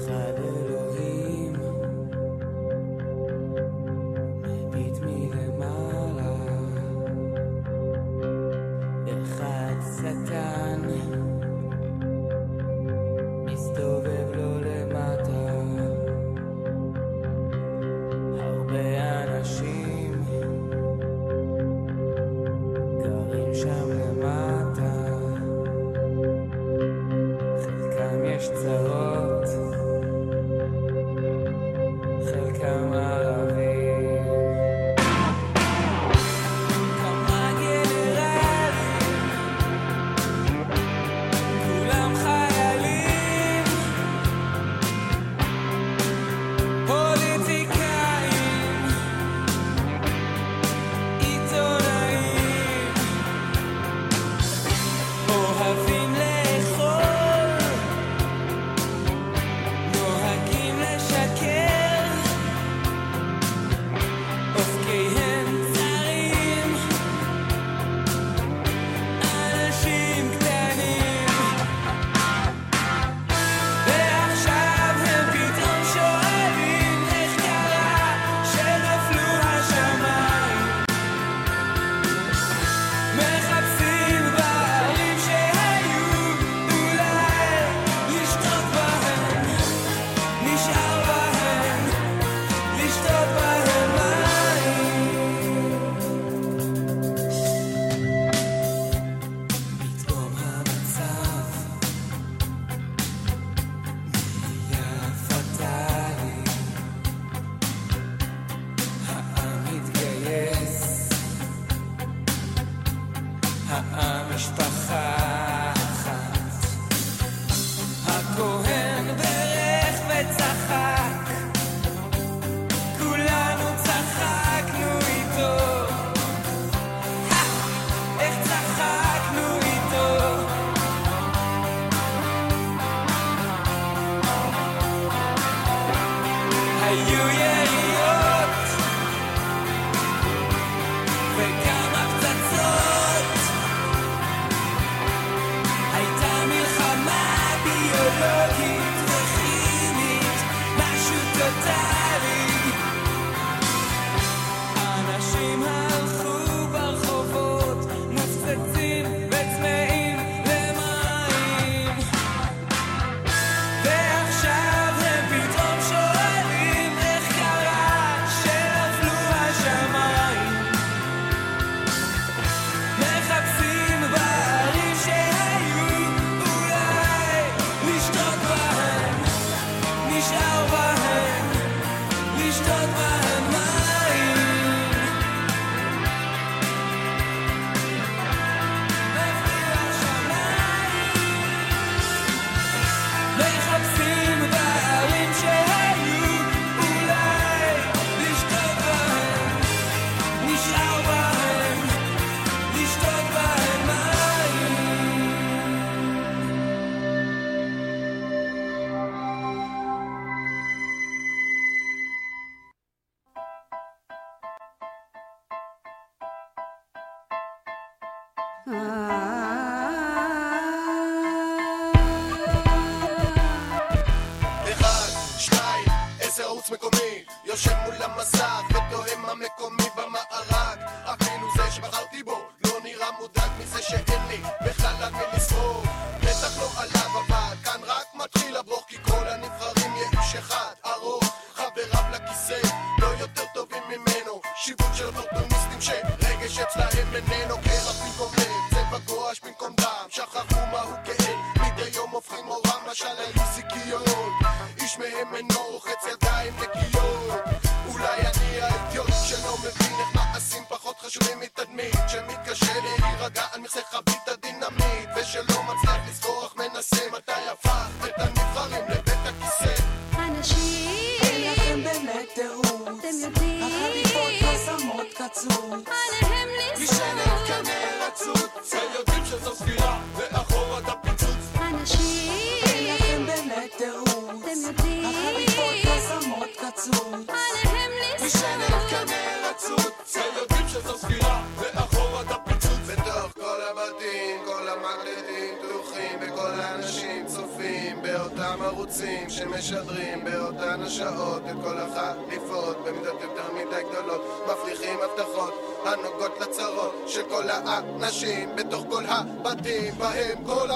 חללות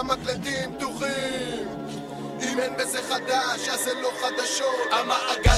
המקלטים פתוחים. אם אין בזה חדש, אז זה לא חדשות. המאגר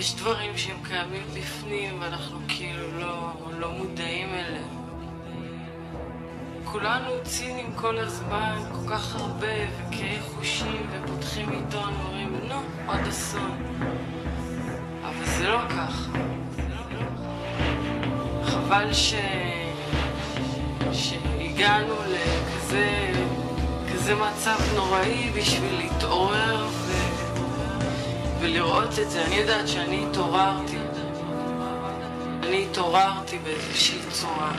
יש דברים שהם קיימים בפנים ואנחנו כאילו לא, לא מודעים אליהם. כולנו צינים כל הזמן, כל כך הרבה, וכאי חושים, ופותחים עיתון ואומרים, נו, עוד אסון. אבל זה לא כך. חבל ש... שהגענו לכזה כזה מצב נוראי בשביל להתעורר ו... ולראות את זה. אני יודעת שאני התעוררתי. אני התעוררתי באיזושהי צורה.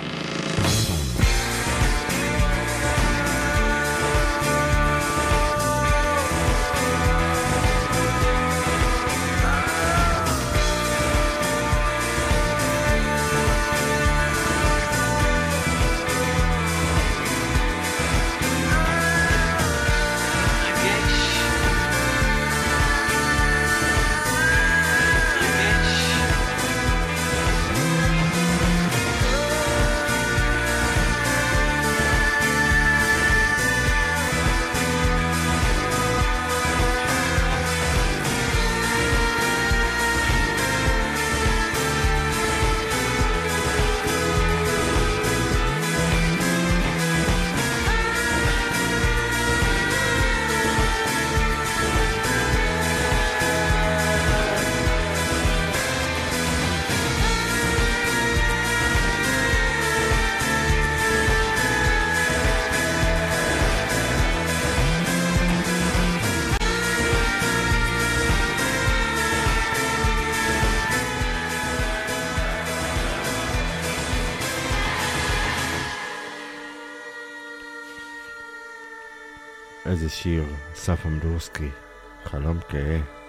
איזה שיר, אסף אמדורסקי, חלום כהה.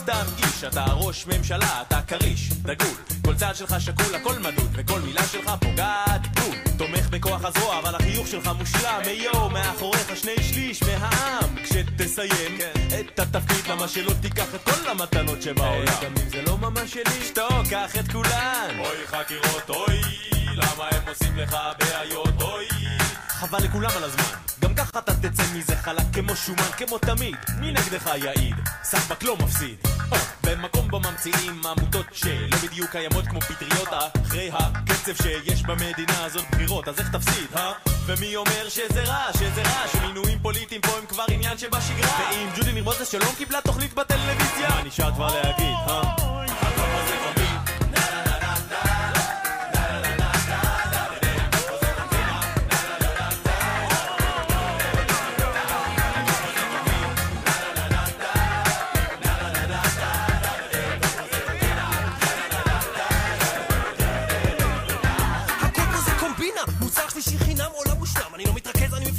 סתם איש, אתה ראש ממשלה, אתה כריש, דגול. כל צעד שלך שקול, הכל מדוד, וכל מילה שלך פוגעת בול. תומך בכוח הזרוע, אבל החיוך שלך מושלם. היו, מאחוריך שני שליש מהעם. כשתסיים כן. את התפקיד, למה שלא תיקח את כל המתנות שבעולם? אה, גם אם זה לא ממש שלי, שתוק, קח את כולן. אוי חקירות, אוי, למה הם עושים לך בעיות, אוי. חבל לכולם על הזמן. ככה אתה תצא מזה חלק כמו שומן, כמו תמיד. מי נגדך יעיד? סחבק לא מפסיד. או, במקום בו ממציאים עמותות שלא בדיוק קיימות כמו פטריות אחרי הקצב שיש במדינה הזאת בחירות, אז איך תפסיד, אה? ומי אומר שזה רע, שזה רע, שמינויים פוליטיים פה הם כבר עניין שבשגרה? ואם ג'ודי ניר מוזס שלום קיבלה תוכנית בטלוויזיה? מה נשאר כבר להגיד, אה?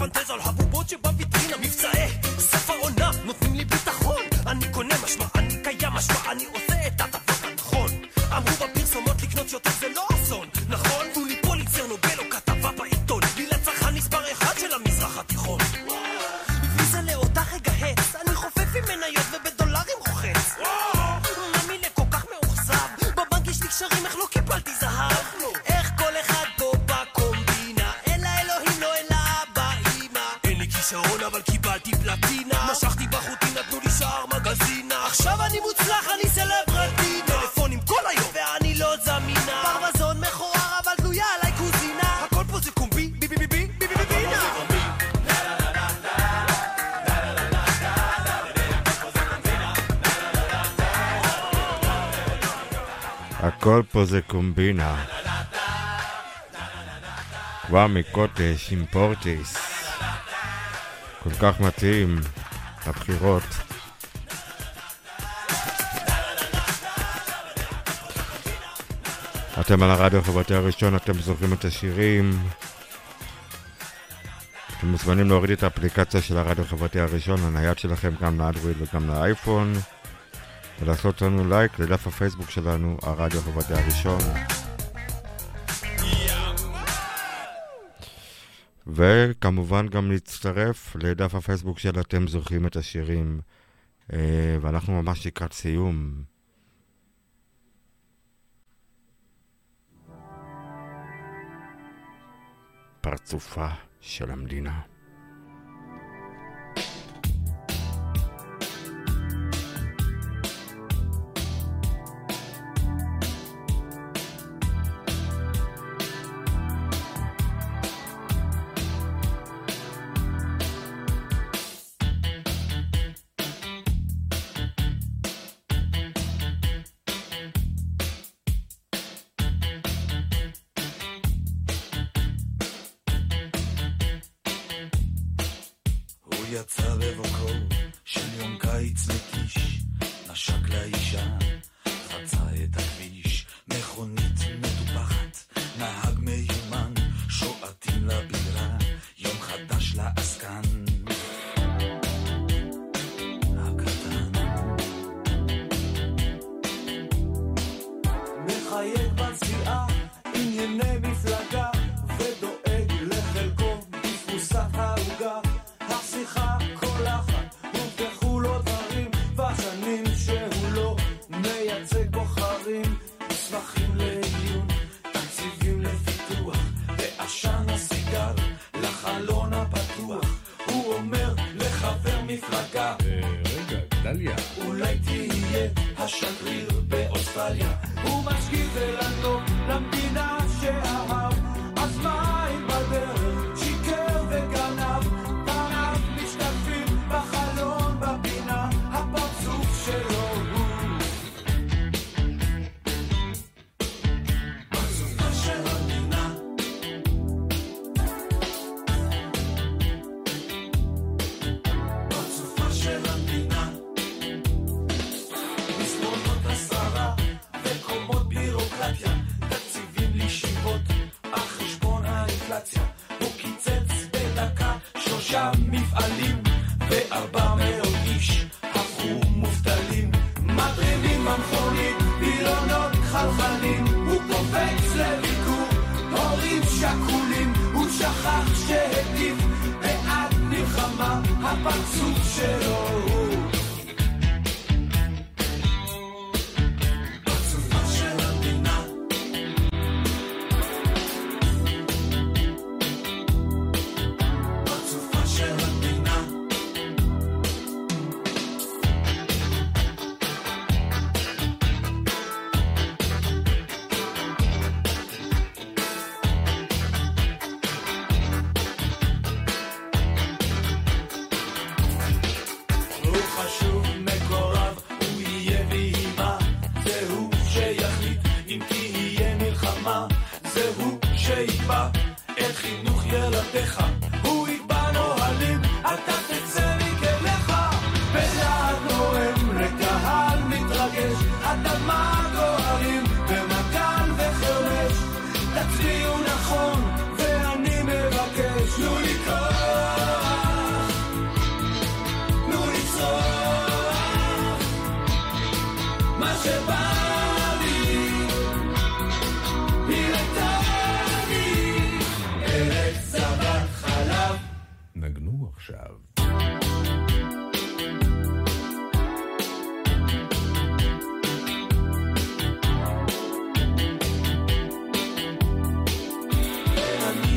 מפנטז על הבובות שבוויטרינה מבצעי. סוף העונה, נותנים לי ביטחון. אני קונה משמע, אני קיים משמע, אני עושה הכל פה זה קומבינה. וואמי קוטש עם פורטיס. כל כך מתאים לבחירות. אתם על הרדיו החברתי הראשון, אתם זוכרים את השירים. אתם מוזמנים להוריד את האפליקציה של הרדיו החברתי הראשון, הנייד שלכם גם לאנדרואיד וגם לאייפון. ולעשות לנו לייק לדף הפייסבוק שלנו, הרדיו החברתי הראשון. וכמובן גם להצטרף לדף הפייסבוק של אתם זוכרים את השירים. אה, ואנחנו ממש לקראת סיום. פרצופה של המדינה.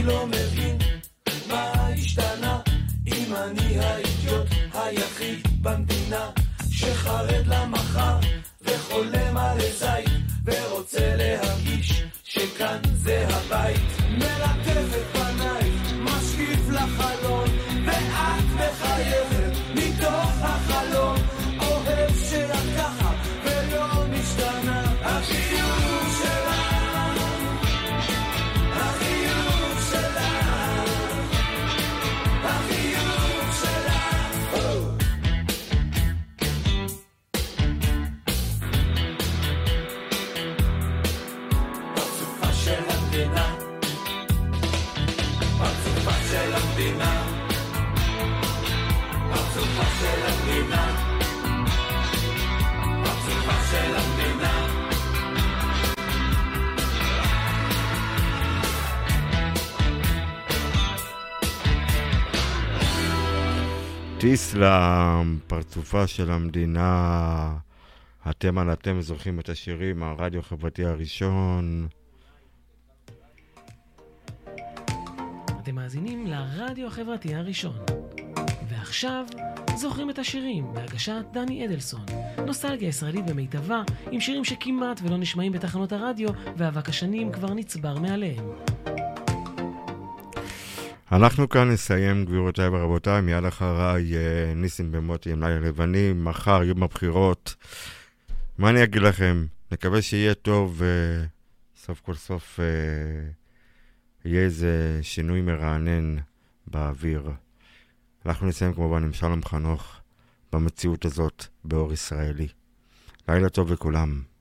לא מבין מה השתנה אם אני האידיוט היחיד במדינה שחרד למחר וחולם על זית ורוצה להרגיש שכאן זה הבית. מלטף את פניי, משקיף לחלון ואת מחייכת טיסלאם, פרצופה של המדינה. אתם על אתם זוכרים את השירים, הרדיו החברתי הראשון. אתם מאזינים לרדיו החברתי הראשון. ועכשיו, זוכרים את השירים בהגשת דני אדלסון. נוסטלגיה ישראלית במיטבה, עם שירים שכמעט ולא נשמעים בתחנות הרדיו, ואבק השנים כבר נצבר מעליהם. אנחנו כאן נסיים, גבירותיי ורבותיי, מיד אחריי אה, ניסים במוטי עם לילה לבנים, מחר יום הבחירות. מה אני אגיד לכם? נקווה שיהיה טוב, וסוף כל סוף אה, יהיה איזה שינוי מרענן באוויר. אנחנו נסיים כמובן עם שלום חנוך במציאות הזאת באור ישראלי. לילה טוב לכולם.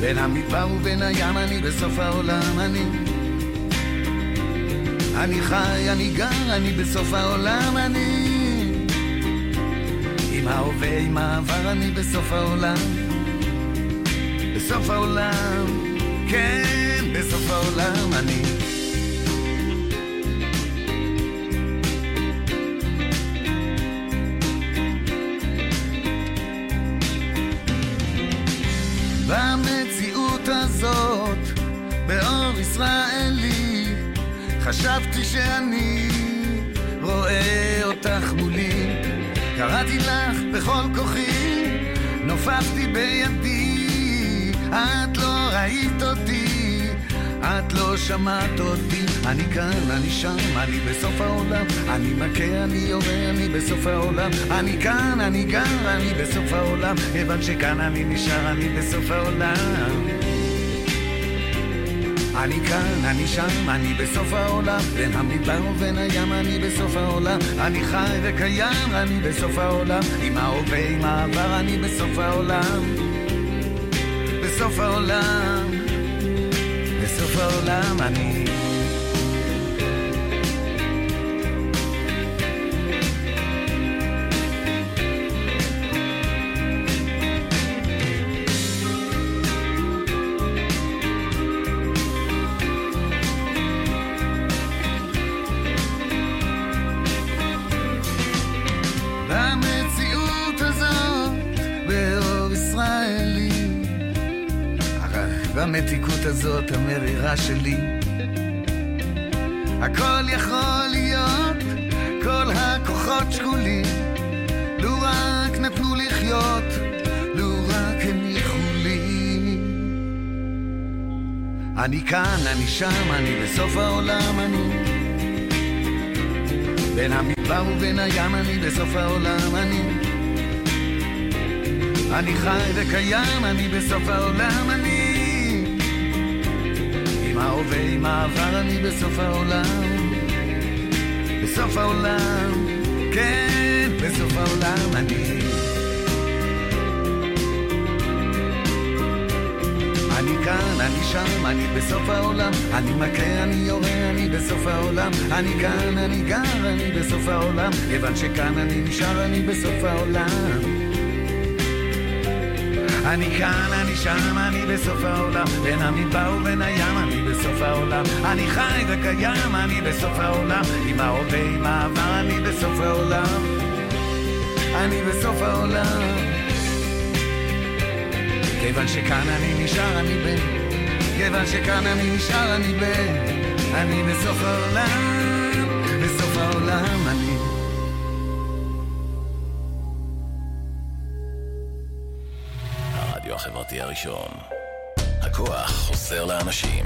בין המדבר ובין הים, אני בסוף העולם, אני אני חי, אני גר, אני בסוף העולם, אני... עם ההווה, עם העבר, אני בסוף העולם. בסוף העולם, כן, בסוף העולם אני. ישראלי, חשבתי שאני רואה אותך מולי. קראתי לך בכל כוחי, נופפתי בידי, את לא ראית אותי, את לא שמעת אותי. אני כאן, אני שם, אני בסוף העולם, אני מכה, אני יורה, אני בסוף העולם. אני כאן, אני גר, אני בסוף העולם, כיוון שכאן אני נשאר, אני בסוף העולם. אני כאן, אני שם, אני בסוף העולם. בין המדבר ובין הים, אני בסוף העולם. אני חי וקיים, אני בסוף העולם. עם ההווה, עם העבר, אני בסוף העולם. בסוף העולם. בסוף העולם אני הזאת המרירה שלי, הכל יכול להיות, כל הכוחות שקולים, לו רק נתנו לחיות, לו רק הניחו לי. אני כאן, אני שם, אני בסוף העולם, אני... בין המדבר ובין הים אני בסוף העולם אני. אני חי וקיים אני בסוף העולם אני עם ההווה עם העבר אני בסוף העולם. בסוף העולם כן בסוף העולם אני. אני כאן, אני שם, אני בסוף העולם. אני מכה, אני יורה, אני בסוף העולם. אני כאן, אני גר, אני בסוף העולם. כיוון שכאן אני נשאר, אני בסוף העולם אני כאן, אני שם, אני בסוף העולם. בין המדבר ובין הים, אני בסוף העולם. אני חי וקיים, אני בסוף העולם. עם ההווה, עם העבר, אני בסוף העולם. אני בסוף העולם. כיוון שכאן אני נשאר אני בן, כיוון שכאן אני נשאר אני בן, אני בסוף העולם, בסוף העולם. אני. החברתי הראשון. הכוח חוזר לאנשים.